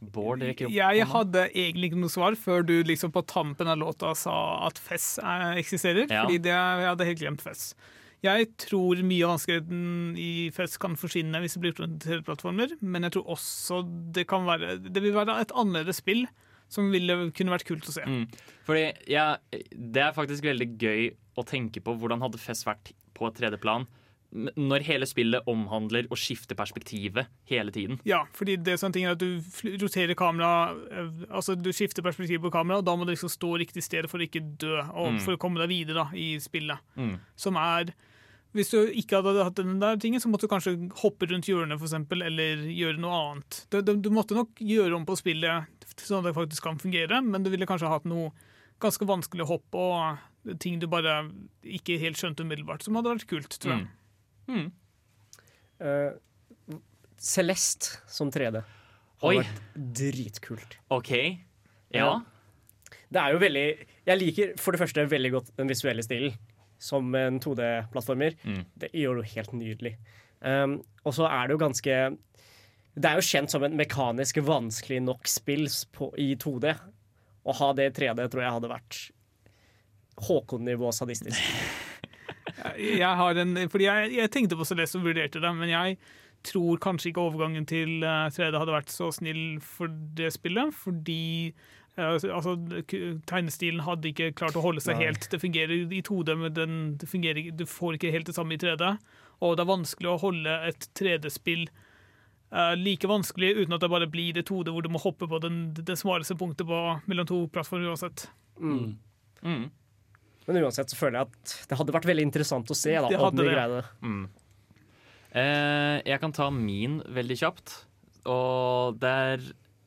Bård rekker opp Jeg hadde egentlig ikke noe svar før du liksom på tampen av låta sa at Fess er, eksisterer. Ja. Fordi det, jeg hadde helt glemt Fess. Jeg tror mye av vanskeligheten i FES kan forsvinne hvis det blir til plattformer, men jeg tror også det kan være Det vil være et annerledes spill som ville kunne vært kult å se. Mm. Fordi ja, Det er faktisk veldig gøy å tenke på hvordan hadde FES vært på et tredje-plan når hele spillet omhandler å skifte perspektivet hele tiden. Ja, fordi det er sånne ting er at du roterer kamera eh, Altså du skifter perspektivet på kamera, og da må du liksom stå riktig sted for å ikke dø, og Mm. for å komme deg videre da, i spillet. Mm. Som er Hvis du ikke hadde hatt den der tingen, så måtte du kanskje hoppe rundt hjørnet, for eksempel, eller gjøre noe annet. Du, du, du måtte nok gjøre om på spillet sånn at det faktisk kan fungere, men du ville kanskje hatt noe ganske vanskelig hopp og ting du bare ikke helt skjønte umiddelbart, som hadde vært kult, tror jeg. Mm. Eh, Celeste som 3D har Oi. vært dritkult. OK. Ja. Det er jo veldig Jeg liker for det første veldig godt den visuelle stilen som en 2D-plattformer. Mm. Det gjør det jo helt nydelig. Um, og så er det jo ganske Det er jo kjent som en mekanisk vanskelig nok spill på, i 2D. Å ha det i 3D tror jeg hadde vært Håkon-nivå sadistisk. *laughs* Jeg har en, fordi jeg, jeg tenkte på Celeste og vurderte det, men jeg tror kanskje ikke overgangen til eh, 3D hadde vært så snill for det spillet, fordi eh, altså, tegnestilen hadde ikke klart å holde seg Nei. helt. Det fungerer i 2D, men den, det fungerer, du får ikke helt det samme i 3D. Og det er vanskelig å holde et 3D-spill uh, like vanskelig uten at det bare blir det 2D hvor du må hoppe på den, det smaleste punktet på, mellom to plattformer uansett. Mm. Mm. Men uansett så føler jeg at det hadde vært veldig interessant å se da, Det hadde det. Mm. Eh, jeg kan ta min veldig kjapt. Og det er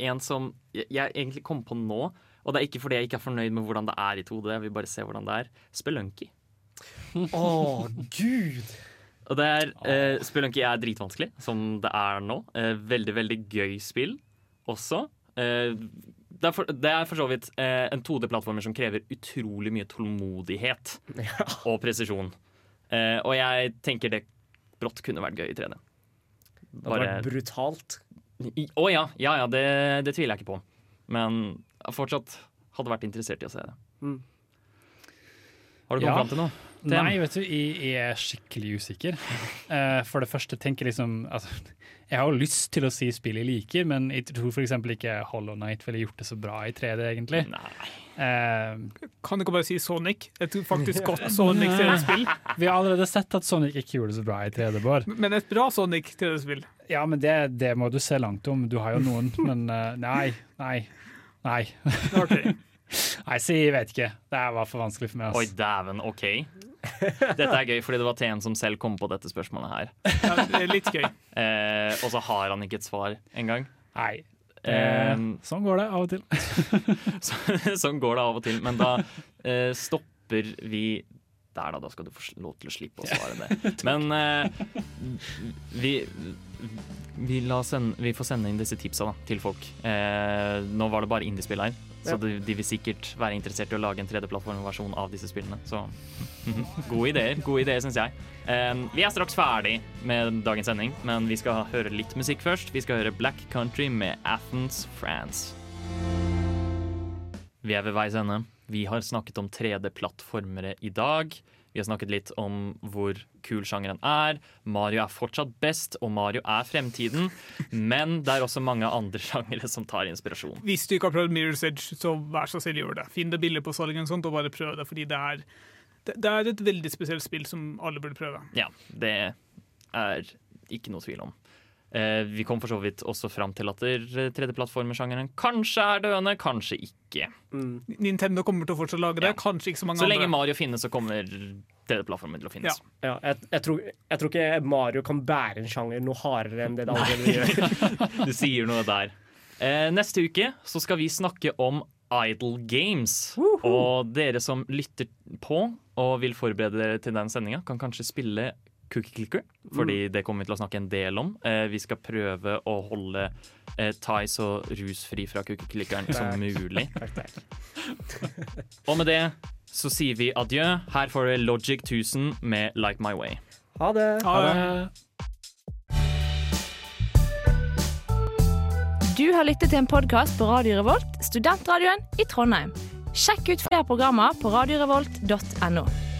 en som jeg, jeg egentlig kom på nå. Og det er ikke fordi jeg ikke er fornøyd med hvordan det er i 2D. Jeg vil bare se hvordan det er. Spelunky. Å, gud! Og det er eh, Spelunky er dritvanskelig, som det er nå. Eh, veldig, veldig gøy spill også. Eh, det, er for, det er for så vidt eh, en 2D-plattformer som krever utrolig mye tålmodighet og presisjon. Eh, og jeg tenker det brått kunne vært gøy i 3D. Det hadde vært brutalt. Å ja, ja, ja det, det tviler jeg ikke på. Men jeg fortsatt hadde vært interessert i å se det. Mm. Har du kommet fram til noe? Tem? Nei, vet du, jeg, er skikkelig usikker. Eh, for det første tenker jeg liksom altså, Jeg har jo lyst til å si spill jeg liker, men jeg tror f.eks. ikke Hollow Night ville gjort det så bra i 3D, egentlig. Nei Kan du ikke bare si Sonic? Et faktisk *laughs* godt Sonic 3D-spill. Vi har allerede sett at Sonic ikke gjorde det så bra i 3D, Bård. Men et bra Sonic 3D-spill. Ja, men det, det må du se langt om. Du har jo noen, *laughs* men eh, nei, nei, nei. *laughs* Nei, så jeg vet ikke. Det var for vanskelig for meg. Altså. Oi, dæven, OK. *laughs* Dette er gøy, fordi det var TN som selv kom på dette spørsmålet her. Ja, det er litt gøy. *laughs* Eh, og så har han ikke et svar engang. Nei. Eh, sånn går det av og til. *laughs* så, sånn går det av og til, men da eh, stopper vi der, da. Da skal du få lov til å slippe å svare det. Men eh, vi, vi, sende, vi får sende inn disse tipsa da, til folk. Eh, nå var det bare indiespill her, så Ja. de, de vil sikkert være interessert i å lage en 3D-plattformversjon av disse spillene. Så *laughs* gode ideer, gode ideer syns jeg. Eh, vi er straks ferdig med dagens sending, men vi skal høre litt musikk først. Vi skal høre Black Country med Athens, France. Vi er ved veis ende. Vi har snakket om 3D-plattformere i dag. Vi har snakket litt om hvor kul sjangeren er. Mario er fortsatt best, og Mario er fremtiden. Men det er også mange andre sjangere som tar inspirasjon. Hvis du ikke har prøvd Mirror's Edge, så vær så snill gjør det. Finn det bildet på salg og og bare prøv det, fordi det er, det, det er et veldig spesielt spill som alle burde prøve. Ja, det er ikke noe tvil om. Eh, vi kom for så vidt også fram til at 3D-plattformersjangeren kanskje er døende, kanskje ikke. Nintendo kommer til å fortsatt lage det, kanskje ikke så mange Så lenge andre. Mario finnes, så kommer 3D-plattformen til å finnes. Ja, jeg, jeg, tror, jeg tror ikke Mario kan bære en sjanger noe hardere enn det det allerede gjør. *laughs* Du sier noe der. Eh, neste uke så skal vi snakke om Idle Games. Og dere som lytter på og vil forberede dere til den sendinga, kan kanskje spille Cookie Clicker, fordi det kommer vi til å snakke en del om. Eh, vi skal prøve å holde eh, Thai så rusfri fra Cookie Clickeren som mulig. *laughs* Takk, takk. Og med det så sier vi adjø. Her får du Logic 1000 med Like My Way. Ha det. Ha det. Du har lyttet til en podkast på Radio Revolt, studentradioen i Trondheim. Sjekk ut flere programmer på radiorevolt.no.